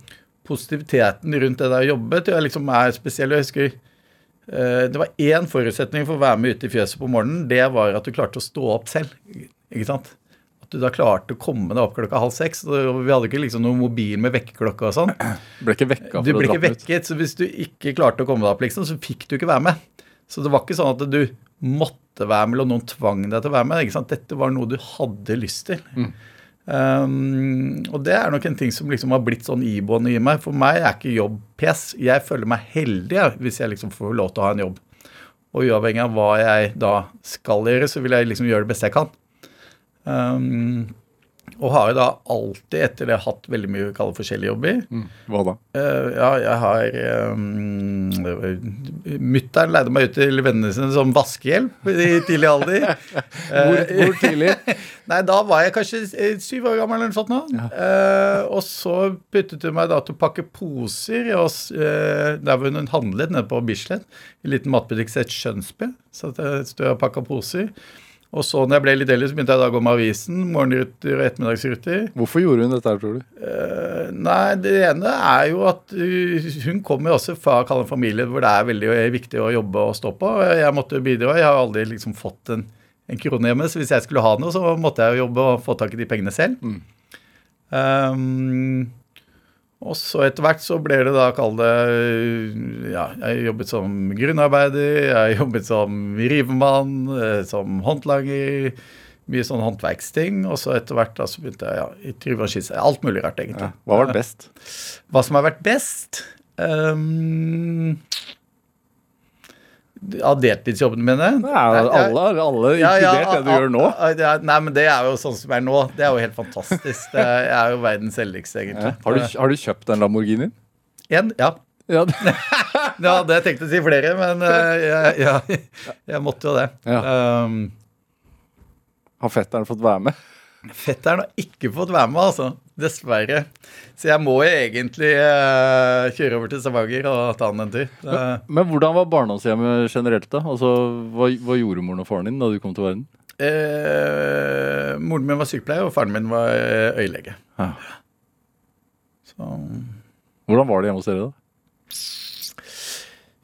positiviteten rundt det der å jobbe tror jeg liksom er spesiell. Jeg husker uh, det var én forutsetning for å være med ute i fjøset på morgenen. Det var at du klarte å stå opp selv. Ikke sant? At du da klarte å komme deg opp klokka halv seks. og Vi hadde ikke liksom noen mobil med vekkerklokke og sånn. Ble ikke vekka Du for å ble ikke vekket, ut? så hvis du ikke klarte å komme deg opp, liksom, så fikk du ikke være med. Så det var ikke sånn at du måtte være med, eller noen tvang deg til å være med. Ikke sant? Dette var noe du hadde lyst til. Um, og det er nok en ting som liksom har blitt sånn iboende i meg. For meg er ikke jobb pes. Jeg føler meg heldig hvis jeg liksom får lov til å ha en jobb. Og uavhengig av hva jeg da skal gjøre, så vil jeg liksom gjøre det beste jeg kan. Um, og har da alltid etter det hatt veldig mye kalle forskjellige jobber. Hva da? Uh, ja, jeg har um, Mutter'n leide meg ut til vennene sine som vaskehjelp i tidlig alder. Hvor, hvor tidlig? Nei, da var jeg kanskje eh, syv år gammel eller noe sånt nå. Eh, og så puttet hun meg da til å pakke poser hos uh, Der hvor hun handlet, nede på Bislett. En liten matbutikk som het Skjønsby. Så jeg stod og pakka poser. Og så når jeg ble litt eldre, så begynte jeg da å gå med avisen. Morgenruter og ettermiddagsruter. Hvorfor gjorde hun dette tror du? Uh, Nei, det ene er jo at hun kommer også fra en familie hvor det er veldig viktig å jobbe og stå på. Jeg måtte bidra. Jeg har aldri liksom fått en, en krone hjemme, så hvis jeg skulle ha noe, så måtte jeg jo jobbe og få tak i de pengene selv. Um, og så etter hvert så ble det da, kall det Ja, jeg jobbet som grunnarbeider, jeg jobbet som rivemann, eh, som håndlager. Mye sånn håndverksting. Og så etter hvert da så begynte jeg ja, i tyve og skisse. Alt mulig rart, egentlig. Ja. Hva var det best? Hva som har vært best? Um, av deltidsjobbene mine? Ja, alle, alle inkludert det du gjør nå. ja, ja, nei, men det er jo sånn som er nå. Det er jo helt fantastisk. Det jeg er jo verdens heldigste, egentlig. Ja. Har, du, har du kjøpt den Lamborghinien? En, ja. Ja. ja, det tenkte jeg å si flere, men eh, jeg, jeg, jeg måtte jo det. Ja. Um, Har fetteren fått være med? Fetteren har ikke fått være med, altså. Dessverre. Så jeg må jo egentlig eh, kjøre over til Stavanger og ta han en tur. Men, Men hvordan var barndomshjemmet generelt, da? Altså, hva, hva gjorde moren og faren din da du kom til verden? Eh, moren min var sykepleier, og faren min var eh, øyelege. Ja. Så Hvordan var det hjemme hos dere, da?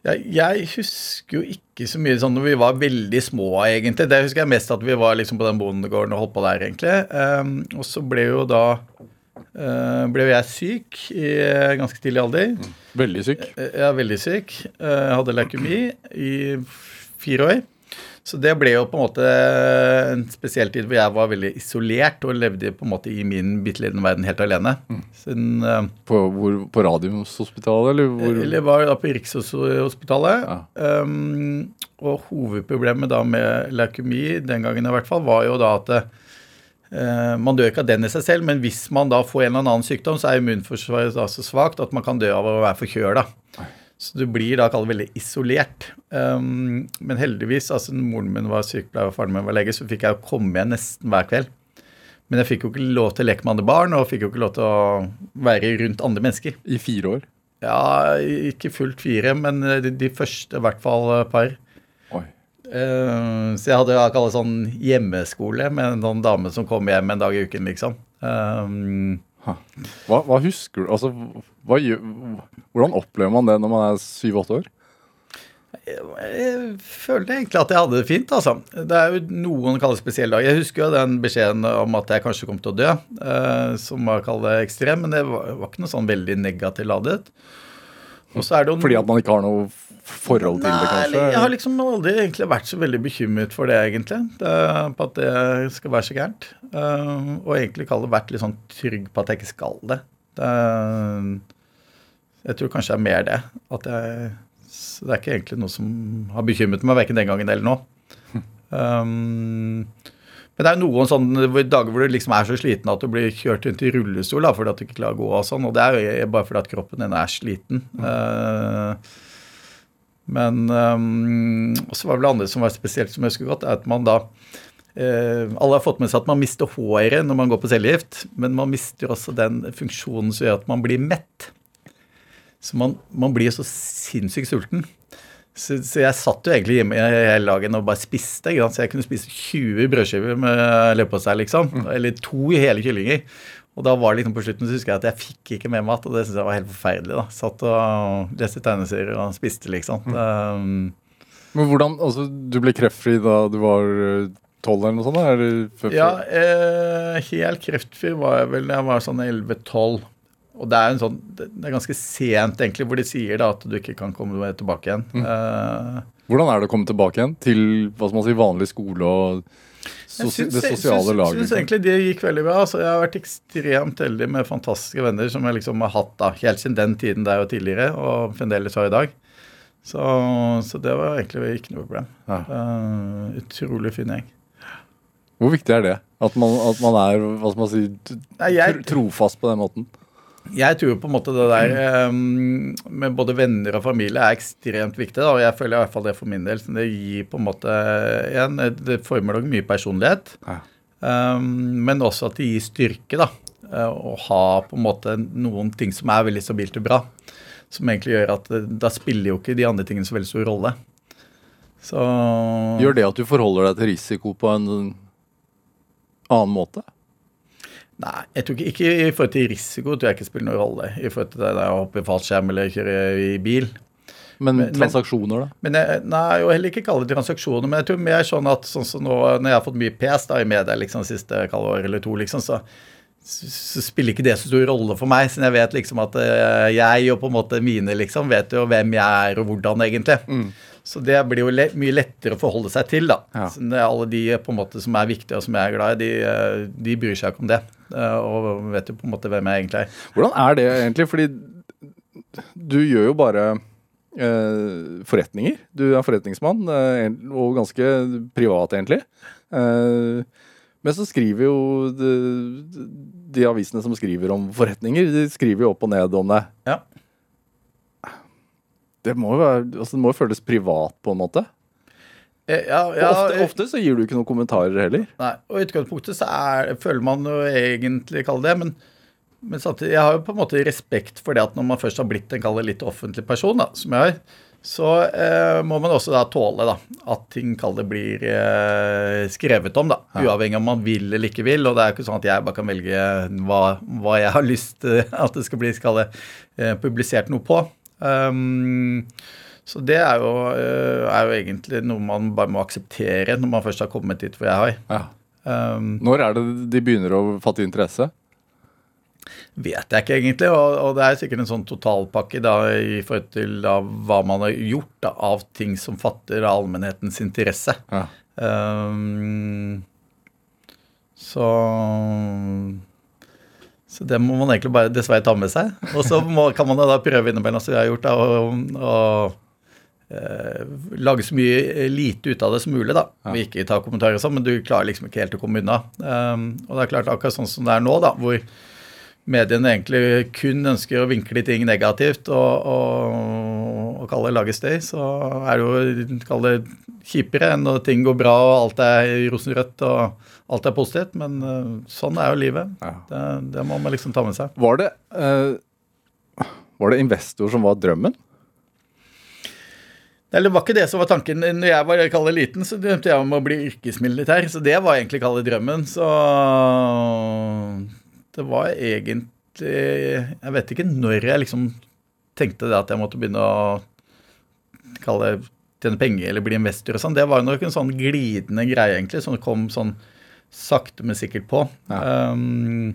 jeg, jeg husker jo ikke så mye sånn når vi var veldig små, egentlig. Det husker jeg mest at vi var liksom på den bondegården og holdt på der, egentlig. Um, og så ble jo da uh, ble jeg syk i eh, ganske tidlig alder. Veldig syk. Jeg er veldig syk. Uh, hadde leukemi i fire år. Så det ble jo på en måte en spesiell tid hvor jeg var veldig isolert og levde på en måte i min bitte lille verden helt alene. Siden uh, På, hvor, på Radiumhospitalet, eller hvor? Eller var da på Rikshospitalet. Ja. Um, og hovedproblemet da med leukemi den gangen i hvert fall, var jo da at uh, man dør ikke av den i seg selv, men hvis man da får en eller annen sykdom, så er immunforsvaret da så svakt at man kan dø av å være forkjøla. Så du blir da kalt veldig isolert. Um, men heldigvis, altså moren min var sykepleier og faren min var lege, så fikk jeg jo komme igjen nesten hver kveld. Men jeg fikk jo ikke lov til å leke med andre barn, og fikk jo ikke lov til å være rundt andre mennesker. I fire år. Ja, ikke fullt fire, men de, de første i hvert fall eh, par. Oi. Eh, så jeg hadde jeg kaller sånn hjemmeskole med noen dame som kom hjem en dag i uken, liksom. Eh, Hva, hva husker du Altså, hva hvordan opplever man det når man er syv-åtte år? jeg følte egentlig at jeg hadde det fint, altså. Det er jo noen kaller spesielle dager. Jeg husker jo den beskjeden om at jeg kanskje kom til å dø, eh, som var kalt ekstrem, men det var, var ikke noe sånn veldig negativt ladet. Og så er det jo Fordi at man ikke har noe forhold til det, Nei, kanskje? jeg har liksom aldri egentlig vært så veldig bekymret for det, egentlig. Det, på at det skal være så gærent. Uh, og egentlig det vært litt sånn trygg på at jeg ikke skal det. det jeg tror kanskje det er mer det. At jeg, det er ikke egentlig noe som har bekymret meg, verken den gangen eller nå. Um, men det er noen sånne dager hvor du liksom er så sliten at du blir kjørt rundt i rullestol da, fordi at du ikke klarer å gå og sånn. Og det er jo bare fordi at kroppen din er sliten. Uh, men um, så var det vel andre som var spesielt som jeg husker godt, er at man da uh, Alle har fått med seg at man mister håret når man går på cellegift, men man mister også den funksjonen som gjør at man blir mett. Så man, man blir så sinnssykt sulten. Så, så jeg satt jo egentlig hjemme hele dagen og bare spiste. Så jeg kunne spise 20 brødskiver med leverpostei, liksom. Eller to hele kyllinger. Og da var det liksom på slutten så husker jeg at jeg fikk ikke mer mat, og det syntes jeg var helt forferdelig. da. Satt og leste tegneserier og spiste, liksom. Um, Men hvordan, altså, Du ble kreftfri da du var tolv eller noe sånt? Eller ja, eh, helt kreftfri var jeg vel da jeg var sånn 11-12. Og det er en sånn, det er ganske sent egentlig hvor de sier da at du ikke kan komme tilbake igjen. Eh, Hvordan er det å komme tilbake igjen til hva skal man si, vanlig skole og sosi det sosiale laget? syns egentlig det gikk veldig bra. Altså, jeg har vært ekstremt heldig med fantastiske venner som jeg liksom har hatt da, helt siden den tiden der og tidligere, og fremdeles har i dag. Så, så det var egentlig ikke noe problem. Ja. Uh, utrolig fin gjeng. Hvor viktig er det? At man, at man er hva skal man si, Nei, jeg- tr- trofast på den måten? Jeg tror på en måte det der um, med både venner og familie er ekstremt viktig. Da, og jeg føler i hvert fall det for min del. Så det gir på en måte igjen, Det former nok mye personlighet. Ja. Um, men også at det gir styrke. da, eh, Å ha på en måte noen ting som er veldig stabilt og bra. Som egentlig gjør at det, da spiller jo ikke de andre tingene så veldig stor rolle. Så Gjør det at du forholder deg til risiko på en annen måte? Nei, jeg tror ikke, ikke i forhold til risiko tror jeg ikke spiller noen rolle. I forhold til det å hoppe i fallskjerm eller kjøre i bil. Men, Men- transaksjoner, da? Men jeg, nei, og heller ikke kalle det transaksjoner. Men jeg tror mer sånn at sånn som nå, når jeg har fått mye PS da i media liksom siste halvår år eller to, liksom, så, så, spiller ikke det så stor rolle for meg. Siden jeg vet liksom at eh, jeg og på en måte mine liksom vet jo hvem jeg er og hvordan egentlig. Så det blir jo le mye lettere å forholde seg til, da. Ja. Alle de på en måte som er viktige og som jeg er glad i, de, eh, de bryr seg ikke om det. eh, Og vet jo på en måte hvem jeg egentlig er. Hvordan er det egentlig? Fordi du gjør jo bare eh, forretninger. Du er forretningsmann, eh, og ganske privat, egentlig. Eh, men så skriver jo de, de avisene som skriver om forretninger, de skriver jo opp og ned om det. Ja. Det må jo være, altså det må føles privat, på en måte. Eh, Ja, ja, ofte, ofte så gir du ikke noen kommentarer heller. Nei, og i utgangspunktet så er, føler man jo egentlig kalle det, men, men samtidig, jeg har jo på en måte respekt for det at når man først har blitt en kalle litt offentlig person, da, som jeg har, så eh, må man også da tåle da, at ting kalle det blir eh, skrevet om, da, uavhengig om man vil eller ikke vil, og det er ikke sånn at jeg bare kan velge hva, hva jeg har lyst til at det skal bli skal eh, publisert noe på. Um, så det er jo, eh, er jo egentlig noe man bare må akseptere når man først har kommet dit hvor jeg har. Ja. Um, Når er det de begynner å fatte interesse? vet jeg ikke egentlig, og, og det er sikkert en sånn totalpakke da, i forhold til da, hva man har gjort da, av ting som fatter allmennhetens interesse. Ja. Um, så så det må man egentlig bare dessverre ta med seg. Og så må, kan man da prøve innimellom, som jeg har gjort, da, å, å eh, lage så mye lite ut av det som mulig. da. Ja. Og ikke ta kommentarer og sånn, men du klarer liksom ikke helt å komme unna. Um, og det er klart, akkurat sånn som det er nå, da, hvor mediene egentlig kun ønsker å vinkle ting negativt og, og, og kalle det lage støy, så er det jo kall det kjipere enn når ting går bra og alt er rosenrødt og alt er positivt. Men eh, sånn er jo livet. Ja. Det, det må man liksom ta med seg. Var det, uh, var det investor som var drømmen? Eller var ikke det som var tanken. Når jeg var kall det liten, så drømte jeg om å bli yrkesmilitær. Så det var egentlig kall drømmen. Så det var egentlig Jeg vet ikke når jeg liksom tenkte det at jeg måtte begynne å kalle det tjene penger eller bli investor og sånn. Det var nok en sånn glidende greie, egentlig, som kom sånn sakte, men sikkert på. Um,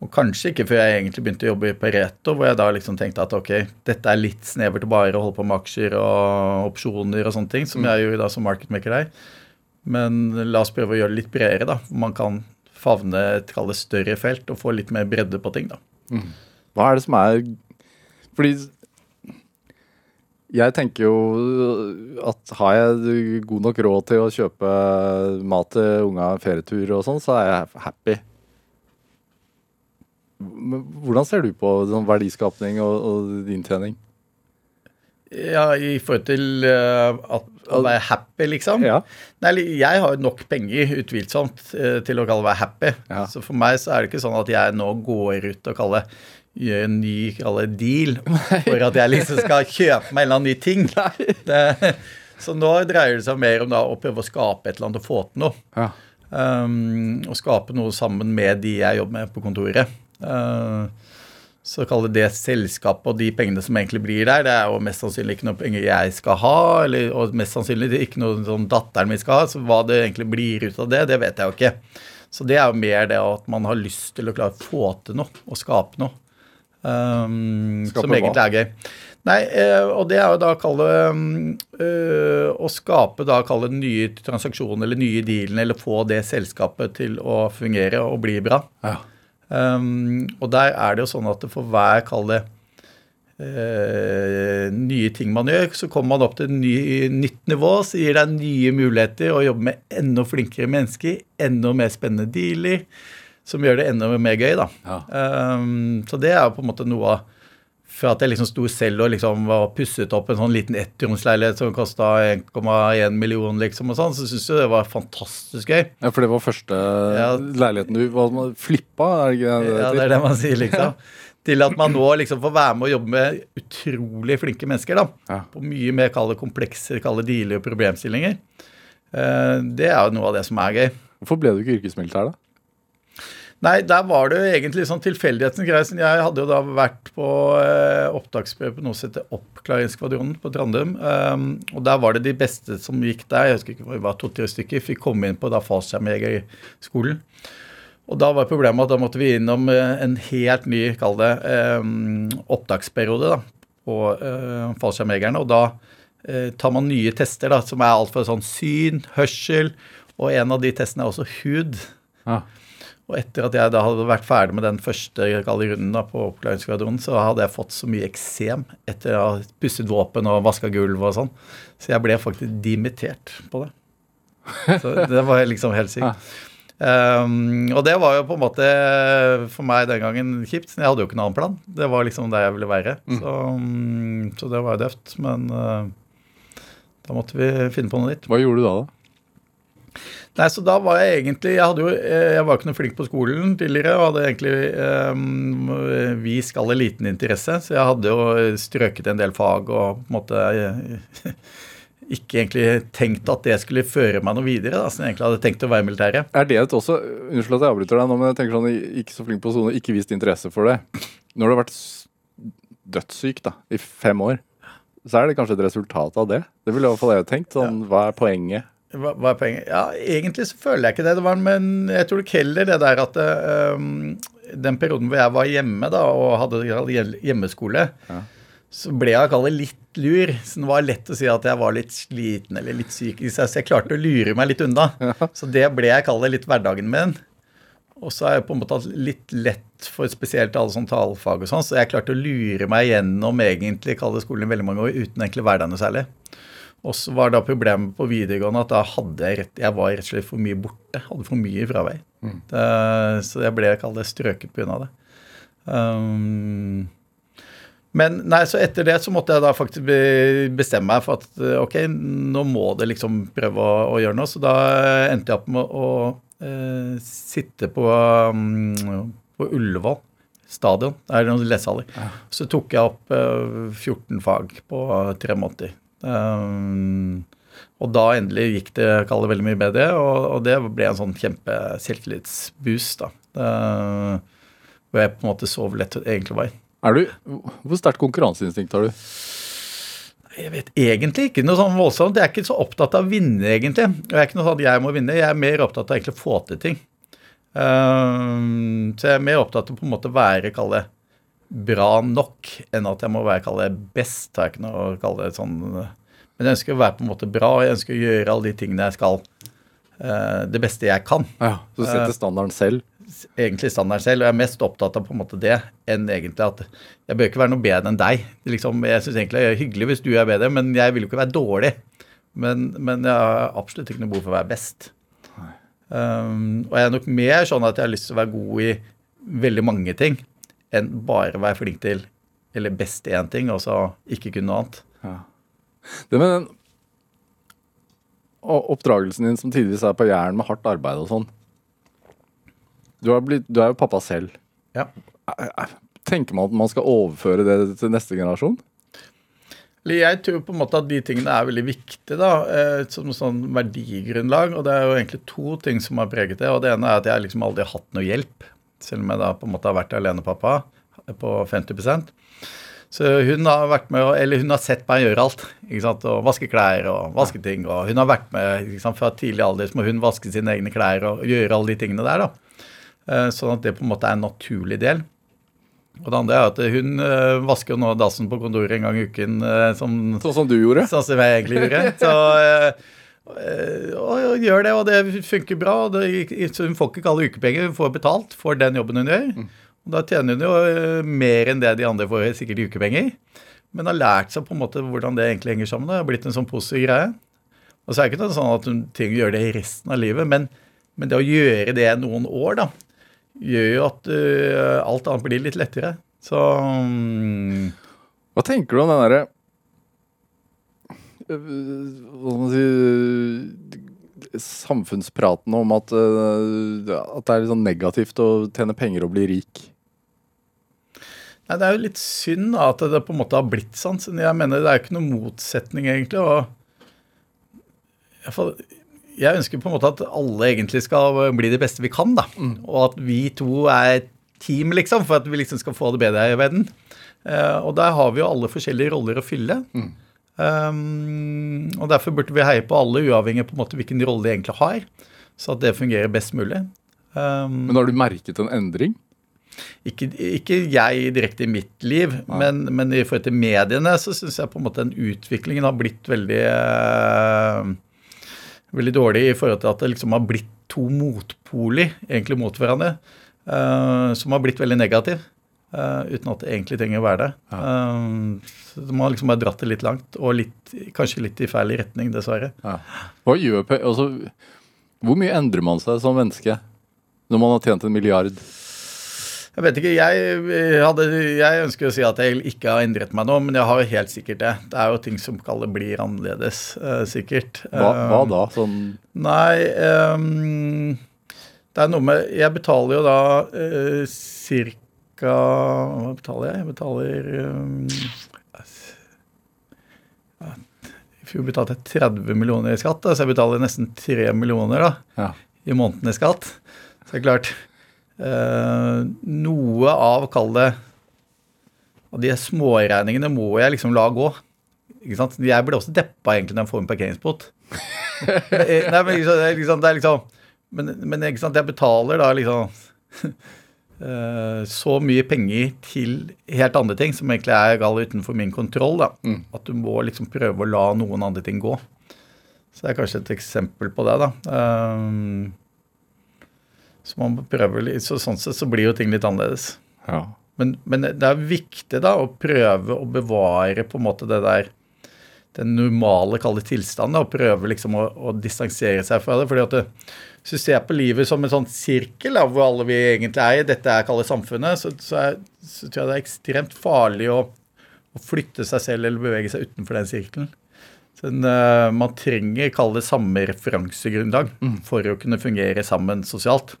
og kanskje ikke før jeg egentlig begynte å jobbe i Pareto, hvor jeg da liksom tenkte at ok, dette er litt snevert å bare holde på med aksjer og opsjoner og sånne ting, som jeg gjorde da som marketmaker der. Men la oss prøve å gjøre det litt bredere, da. Man kan favne et større felt og få litt mer bredde på ting, da. Hva er det som er Fordi jeg tenker jo at har jeg god nok råd til å kjøpe mat til unga, ferietur og sånn, så er jeg happy. Men Hvordan ser du på sånn verdiskapning og, og inntjening? Ja, i forhold til eh, at, å være happy, liksom. Ja. Nei, jeg har jo nok penger, utvilsomt, eh, til å kalle være happy. Ja. Så for meg så er det ikke sånn at jeg nå går ut og kaller gjør en ny kalle deal for at jeg liksom skal kjøpe meg en eller annen ny ting. Det, så nå dreier det seg mer om da å prøve å skape et eller annet og få til noe. Ja. Um, og skape noe sammen med de jeg jobber med på kontoret. Uh, så kalle det selskapet og de pengene som egentlig blir der, det er jo mest sannsynlig ikke noe penger jeg skal ha, eller, og mest sannsynlig ikke noe sånn datteren min skal ha. Så hva det egentlig blir ut av det, det vet jeg jo ikke. Så det er jo mer det at man har lyst til å klare å få til noe og skape noe. Um, Skape som egentlig er gøy. Nei, eh, og det er jo da å kalle øh, Å skape da kalle nye transaksjoner eller nye dealene, eller få det selskapet til å fungere og bli bra. Ja. Um, og der er det jo sånn at for hver, kall det uh, nye ting man gjør, så kommer man opp til et ny, nytt nivå, så gir deg nye muligheter å jobbe med enda flinkere mennesker, enda mer spennende dealer, som gjør det enda mer gøy, da. Ja. Um, så det er jo på en måte noe av fra at jeg liksom sto selv og liksom var pusset opp en sånn liten ettromsleilighet som kosta 1,1 million, liksom, og sånn, så syns jeg det var fantastisk gøy. ja, for det var første Ja. leiligheten du hva, flippa? Er det ikke det Ja, det er det man sier, liksom. Til at man nå liksom får være med og jobbe med utrolig flinke mennesker, da. Ja. På mye mer kalde komplekser, kalde dealer og problemstillinger. Eh, Det er jo noe av det som er gøy. Hvorfor ble du ikke yrkesmilitær, da? Nei, der var det jo egentlig sånn tilfeldighetens greie. Jeg hadde jo da vært på eh, opptaksprøve på noe som heter Oppklaringsskvadronen på Trandum. Um, og der var det de beste som gikk der, jeg husker ikke, det var to-tre stykker, fikk komme inn på da fallskjermjegerskolen. Og da var problemet at da måtte vi innom eh, en helt ny, kall det, eh, opptaksperiode da, på eh, fallskjermjegerne. Og da eh, tar man nye tester, da, som er alt fra sånn syn, hørsel, og en av de testene er også hud. Ja. Og etter at jeg da hadde vært ferdig med den første runden da, på oppklaringsskvadronen, så hadde jeg fått så mye eksem etter å ha pusset våpen og vaska gulv og sånn. Så jeg ble faktisk dimittert på det. Så det var liksom helt sykt. Um, og det var jo på en måte for meg den gangen kjipt. Jeg hadde jo ikke noen annen plan. Det var liksom der jeg ville være. Så, um, så det var jo døvt. Men uh, da måtte vi finne på noe nytt. Hva gjorde du da? da? Nei, så da var jeg egentlig Jeg jo, eh, jeg var ikke noe flink på skolen tidligere og hadde egentlig eh, vist alle liten interesse, så jeg hadde jo strøket en del fag og på en måte jeg, ikke egentlig tenkt at det skulle føre meg noe videre, da, som jeg egentlig hadde tenkt å være i militæret. Er det et også Unnskyld at jeg avbryter deg nå, men jeg tenker sånn ikke så flink på sone, ikke vist interesse for det. Når du har vært dødssyk da, i fem år, så er det kanskje et resultat av det. Det ville i hvert fall jeg tenkt. Sånn, Hva er poenget? Hva, hva er poenget? Ja, egentlig så føler jeg ikke det. det var, men jeg tror ikke heller det der at um, den perioden hvor jeg var hjemme da, og hadde hjemmeskole, Ja. så ble jeg kallet litt lur. Så det var lett å si at jeg var litt sliten eller litt syk. Så jeg klarte å lure meg litt unna. Så det ble jeg kallet litt hverdagen min. Og så er jeg på en måte litt lett for spesielt alle sånne talfag og sånn, så jeg klarte å lure meg gjennom egentlig kall skolen i veldig mange år uten egentlig å være der noe særlig. Og så var da problemet på videregående at da hadde jeg rett, jeg var rett og slett for mye borte. Hadde for mye fravær. Det, så jeg ble kall det strøket pga. det. Um, Men nei, så etter det så måtte jeg da faktisk bestemme meg for at eh, ok, nå må det liksom prøve å, å gjøre noe. Så da endte jeg opp med å eh, sitte på, um, på Ullevål stadion. Det er noen lesesaler. Så tok jeg opp eh, 14 fag på tre måneder. Um, og da endelig gikk det kall veldig mye bedre, og, og det ble en sånn kjempe selvtillitsboost. da. Eh, hvor jeg på en måte så hvor lett det egentlig var. Er du, hvor sterkt konkurranseinstinkt har du? Jeg vet egentlig ikke noe sånn voldsomt. Jeg er ikke så opptatt av å vinne, egentlig. Jeg er ikke noe sånn at jeg må vinne. Jeg er mer opptatt av egentlig å få til ting. Ehm, så jeg er mer opptatt av på en måte være, kall det, bra nok, enn at jeg må være, kalle det, best. Det er ikke noe å kalle det sånn Men jeg ønsker å være på en måte bra, og jeg ønsker å gjøre alle de tingene jeg skal. Uh, det beste jeg kan. Ja, Så du setter standarden selv? egentlig standarden selv, og jeg er mest opptatt av på en måte det enn egentlig at jeg bør ikke være noe bedre enn deg. Liksom, jeg syns egentlig det er hyggelig hvis du er bedre, men jeg vil jo ikke være dårlig. Men, men jeg har absolutt ikke noe behov for å være best. Um, og jeg er nok mer sånn at jeg har lyst til å være god i veldig mange ting enn bare å være flink til eller best i én ting, og så ikke kunne noe annet. Det med den oppdragelsen din som tidvis er på jern med hardt arbeid og sånn. Du, blitt, du er jo pappa selv. Ja. Tenker man at man skal overføre det til neste generasjon? Jeg tror på en måte at de tingene er veldig viktige da, eh, som sånn verdigrunnlag. Og det er jo egentlig to ting som har preget det. og Det ene er at jeg liksom aldri har hatt noe hjelp. Selv om jeg da på en måte har vært alenepappa på 50% Så hun har vært med, eller hun har sett meg gjøre alt. ikke sant, og Vaske klær og vaske ting. og Hun har vært med ikke sant, fra tidlig alder, så må hun vaske sine egne klær og gjøre alle de tingene der. da. Eh, Sånn at det på en måte er en naturlig del. Og det andre er at hun eh, vasker nå dassen på kontoret en gang i uken. eh, som Sånn som du gjorde? Sånn som jeg egentlig gjorde. Så, og, og gjør det, og det funker bra. Og det, hun får ikke kalle ukepenger, hun får betalt for den jobben hun gjør. Og da tjener hun jo eh, mer enn det de andre får sikkert i ukepenger. Men har lært seg på en måte hvordan det egentlig henger sammen. Det har blitt en sånn positiv greie. Og så er det ikke noe sånn at hun trenger å gjøre det resten av livet, men, men det å gjøre det noen år, da, gjør jo at uh, alt annet blir litt lettere. Så um... Hva tenker du om den derre øh, Hva skal man si Samfunnspraten om at, øh, at det er litt sånn negativt å tjene penger og bli rik. Nei, Det er jo litt synd da, at det på en måte har blitt sånn. Jeg mener Det er jo ikke noen motsetning, egentlig. og Jeg ønsker på en måte at alle egentlig skal bli det beste vi kan. da, Og at vi to er et team, liksom, for at vi liksom skal få det bedre her i verden. Eh, og der har vi jo alle forskjellige roller å fylle. Um, og derfor burde vi heie på alle, uavhengig på en måte hvilken rolle de egentlig har. Så at det fungerer best mulig. Um, Men har du merket en endring? ikke, ikke jeg direkte i mitt liv, men, men i forhold til mediene så syns jeg på en måte den utviklingen har blitt veldig eh, veldig dårlig i forhold til at det liksom har blitt to motpoler egentlig mot hverandre, eh, som har blitt veldig negativ. Eh, uten at det egentlig trenger å være det. Eh, så man har liksom bare dratt det litt langt, og litt, kanskje litt i feil retning, dessverre. Hva gjør altså, Hvor mye endrer man seg som menneske når man har tjent en milliard? Jeg vet ikke, jeg, hadde, jeg ønsker å si at jeg ikke har endret meg nå, men jeg har jo helt sikkert det. Det er jo ting som kaller blir annerledes, uh, sikkert. Hva, hva Eh, da? Sånn Nei, um, det er noe med Jeg betaler jo da uh, cirka Hva betaler jeg? Jeg betaler um, I fjor betalte jeg 30 millioner i skatt, da, så jeg betaler nesten 3 millioner da, ja. i måneden i skatt. Så det er klart uh, Noe av, kall det Av de småregningene må jeg liksom la gå. Ikke sant? Jeg blir også deppa egentlig når jeg får en parkeringsbot. Nei, men liksom, det er liksom, det men, men ikke sant, jeg betaler da liksom eh, så mye penger til helt andre ting som egentlig er gal utenfor min kontroll. da. At du må liksom prøve å la noen andre ting gå. Så det er kanskje et eksempel på det. da. Um, så man prøver, så sånn sett så blir jo ting litt annerledes. ja. Men, men det er viktig da å prøve å bevare på en måte det der den normale kalde tilstanden og prøve liksom å, å distansere seg fra det. fordi at det, Hvis du ser på livet som en sånn sirkel av hvor alle vi egentlig er i, dette er kaller samfunnet, så, så, er, så tror jeg det er ekstremt farlig å å flytte seg selv eller bevege seg utenfor den sirkelen. Så en, eh, man trenger kalle det samme referansegrunnlag for å kunne fungere sammen sosialt.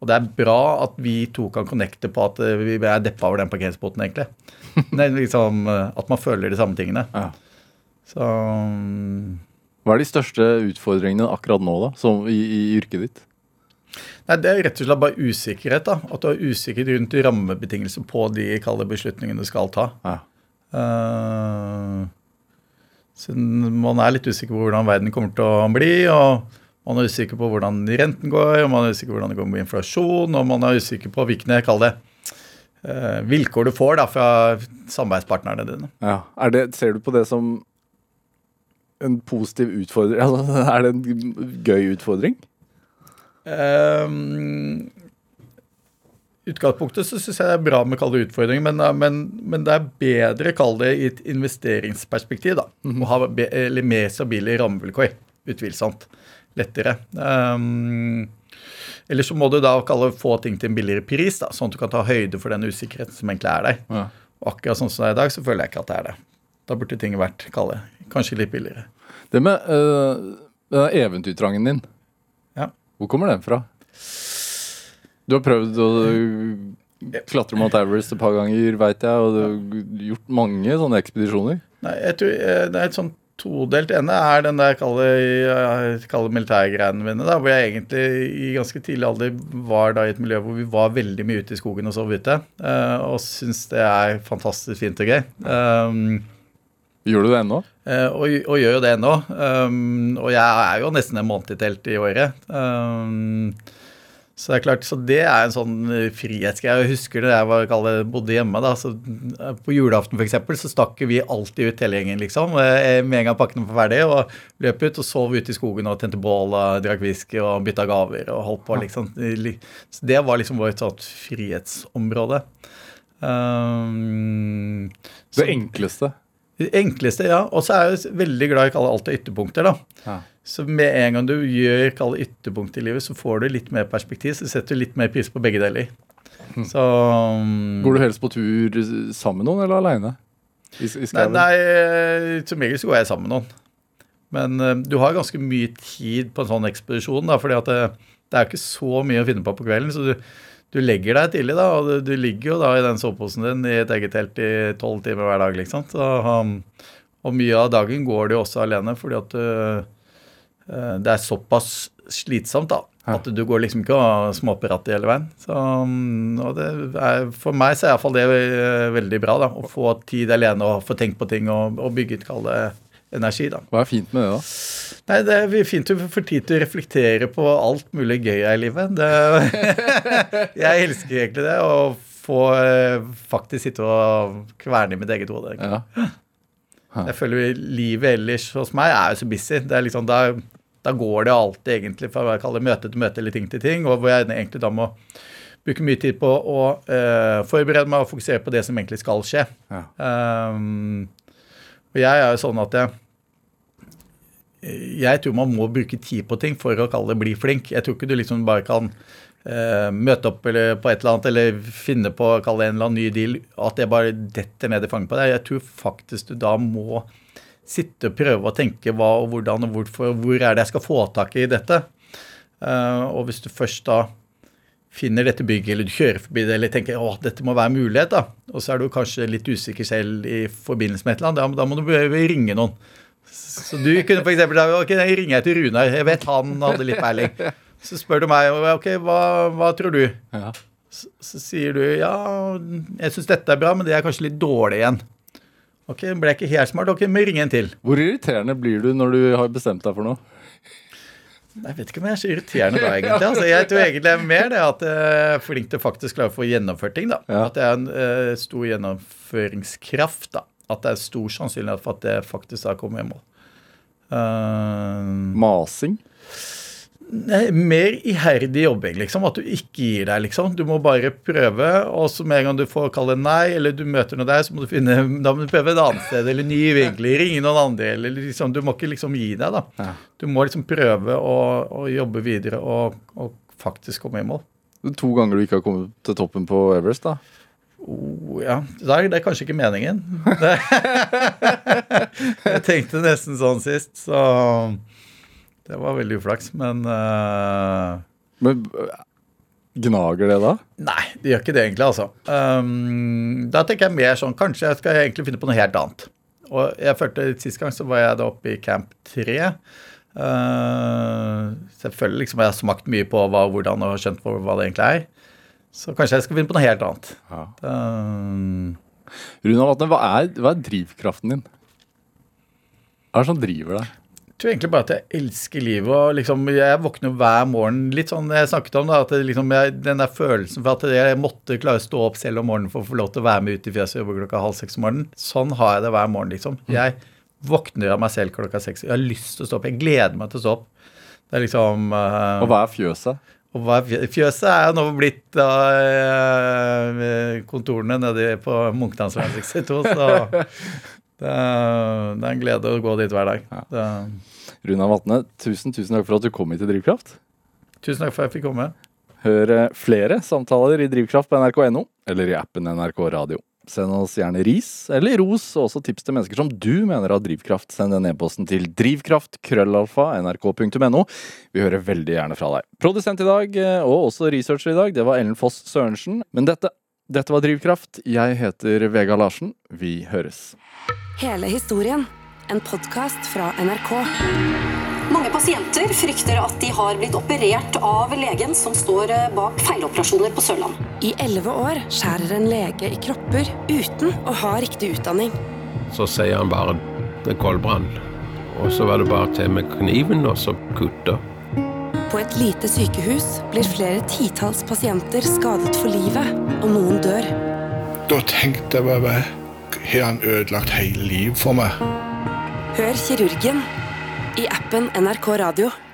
Og det er bra at vi to kan connecte på at eh, vi er deppa over den parkeringsbåten, egentlig. Er liksom, eh, at man føler de samme tingene. Ja. Så mm, Hva er de største utfordringene akkurat nå, da, som i, i yrket ditt? Nei, Det er rett og slett bare usikkerhet. da, At du er usikker rundt rammebetingelser på de kalde beslutningene du skal ta. Ja. Uh, man er litt usikker på hvordan verden kommer til å bli. og Man er usikker på hvordan renten går, og man er usikker på hvordan det går med inflasjon, og man er usikker på hvilke kall det, eh, vilkår du får da fra samarbeidspartnerne dine. Ja. Er det, ser du på det som en positiv utfordring? Altså, er det en gøy utfordring? Um, utgangspunktet så syns jeg det er bra med kalde utfordringer, men, men, men det er bedre å kalle det i et investeringsperspektiv. da, Å ha be, eller mer stabile rammevilkår. Utvilsomt. Lettere. Um, eller så må du da kalle få ting til en billigere pris, da, sånn at du kan ta høyde for den usikkerheten som egentlig er der. Ja. Og akkurat sånn som det er i dag, så føler jeg ikke at det er det. Da burde ting vært kalle, kanskje litt billigere. Det med uh, eventyrtrangen din, Ja. hvor kommer den fra? Du har prøvd å klatre Mount Everest et par ganger, veit jeg, og du har gjort mange sånne ekspedisjoner. Nei, jeg tror eh, det er et sånn todelt ene er den der kalde, kalle militærgreiene mine, da, hvor jeg egentlig i ganske tidlig alder var da i et miljø hvor vi var veldig mye ute i skogen og sov ute, eh, og syns det er fantastisk fint og gøy. Um, Gjør du det ennå? Eh, og, og gjør jo det ennå. Um, og jeg er jo nesten en måned i telt i året. Um, så det er klart, så det er en sånn frihetsgreie. Jeg husker det jeg var, kalle, bodde hjemme. da, så eh, På julaften eksempel, så stakk vi alltid ut hele gjengen. liksom, Med en gang pakkene var ferdig, og løp ut og sov ute i skogen og tente bål og drakk whisky og bytta gaver og holdt på. liksom. Så Det var liksom vårt sånt frihetsområde. Um, Det enkleste. Det enkleste, ja. Og så er jeg veldig glad i å kalle alt det ytterpunkter. da. Ja. Så med en gang du gjør kalle ytterpunkt i livet, så får du litt mer perspektiv. Så setter du litt mer pris på begge deler. Så um, Går du helst på tur sammen med noen, eller aleine? Nei, nei, som regel så går jeg sammen med noen. Men uh, du har ganske mye tid på en sånn ekspedisjon, da, fordi at det, det er ikke så mye å finne på på kvelden. så du du legger deg tidlig, da, og du, du ligger jo da i den soveposen din i et eget telt i tolv timer hver dag. liksom. Så, um, og mye av dagen går du også alene, fordi at du, uh, det er såpass slitsomt da, at du går liksom ikke og småprater hele veien. Så, um, og det er, for meg så er iallfall det eh, veldig bra, da, å få tid alene og få tenkt på ting og, og bygge ut, kall det, energi. da. Hva er fint med det, da? Nei, det er fint å få tid til å reflektere på alt mulig gøy her i livet. Det, jeg elsker egentlig det, å få eh, faktisk sitte og kverne i mitt eget hode. Ja. Jeg føler livet ellers hos meg er jo så busy. Det er liksom, da, da går det alltid egentlig fra hva jeg kaller møte til møte eller ting til ting, og hvor jeg egentlig da må bruke mye tid på å uh, forberede meg og fokusere på det som egentlig skal skje. Ja. Um, og jeg er jo sånn at jeg jeg tror man må bruke tid på ting for å kalle det bli flink. Jeg tror ikke du liksom bare kan uh, møte opp eller på et eller annet eller finne på å kalle det en eller annen ny deal, at det bare detter ned i fanget på deg. Jeg tror faktisk du da må sitte og prøve å tenke hva og hvordan og hvorfor, hvor er det jeg skal få tak i dette. Uh, og hvis du først da finner dette bygget, eller du kjører forbi det, eller tenker at dette må være en mulighet, da, og så er du kanskje litt usikker selv i forbindelse med et eller annet, da, da må du ringe noen. Så du kunne eksempel, ok, jeg ringer til Runar, jeg vet han hadde litt peiling. Så spør du meg, ok, hva, hva tror du? Ja. Så, så sier du, ja, jeg synes dette er bra, men det er kanskje litt dårlig igjen. Ok, ble jeg ikke helt smart, ok, må ringe en til. Hvor irriterende blir du når du har bestemt deg for noe? Jeg vet ikke om jeg er så irriterende da, egentlig. Altså, jeg tror egentlig det er mer det at jeg er flink til faktisk klare å få gjennomført ting. da. Ja. At jeg er en uh, stor gjennomføringskraft. da. At det er stor sannsynlighet for at det faktisk har kommet i mål. Uh, Masing? Nei, mer iherdig jobbing, liksom. At du ikke gir deg, liksom. Du må bare prøve, og så med en gang du får kalle nei, eller du møter noe der, så må du finne Da må du prøve et annet sted, eller ny vinkler, ringe noen andre, eller liksom Du må ikke liksom gi deg, da. Du må liksom prøve å, å jobbe videre og, og faktisk komme i mål. To ganger du ikke har kommet til toppen på Everest, da? Oh, ja, Det er kanskje ikke meningen. Jeg tenkte nesten sånn sist, så det var veldig uflaks. Men uh... Men øh, gnager det da? nei, det gjør ikke det egentlig, altså. Um, da tenker jeg mer sånn Kanskje jeg skal egentlig finne på noe helt annet. Og jeg følte Sist gang så var jeg da oppe i camp 3. Uh, selvfølgelig liksom jeg har smakt mye på hva, hvordan og skjønt på hva det egentlig er. Så kanskje jeg skal finne på noe helt annet. Ja. Um, Runa Vatne, hva hva er drivkraften din? Hva er det som driver deg? Jeg tror egentlig bare at jeg elsker livet. og liksom, Jeg våkner hver morgen litt sånn Jeg snakket om da, at det liksom, jeg, den der følelsen for at jeg måtte klare å stå opp selv om morgenen for å få lov til å være med ut i fjøset og jobbe klokka halv seks om morgenen. Sånn har jeg det hver morgen. liksom. Jeg våkner av meg selv klokka seks. Jeg har lyst til å stå opp. Jeg gleder meg til å stå opp. Det er liksom Uh, Og hva er fjøset? Og hva er Fjøset er jo nå blitt da, eh, kontorene nede på Munkedansveien 62, så det det er en glede å gå dit hver dag. Ja. Runa Vatne, tusen, tusen takk for at du kom hit til Drivkraft. tusen takk for at jeg fikk komme. Hør flere samtaler i Drivkraft på nrk.no, eller i appen NRK Radio. Send oss gjerne ris eller ros, og også tips til mennesker som du mener har drivkraft. Send den e-posten til drivkraft.krøllalfa.nrk.no. Vi hører veldig gjerne fra deg. Produsent i dag, eh, og også researcher i dag, det var Ellen Foss Sørensen. Men dette, dette var Drivkraft. Jeg heter Vega Larsen. Vi høres. Hele historien. En podkast fra NRK. Mange pasienter frykter at de har blitt operert av legen som står eh, bak feiloperasjoner på Sørlandet. I elleve år skjærer en lege i kropper uten å ha riktig utdanning. Så sier han bare det er koldbrann. Og så var det bare til med kniven og så kutte. På et lite sykehus blir flere titalls pasienter skadet for livet, og noen dør. Da tenkte jeg bare Har han ødelagt hele livet for meg? Hør kirurgen i appen NRK Radio.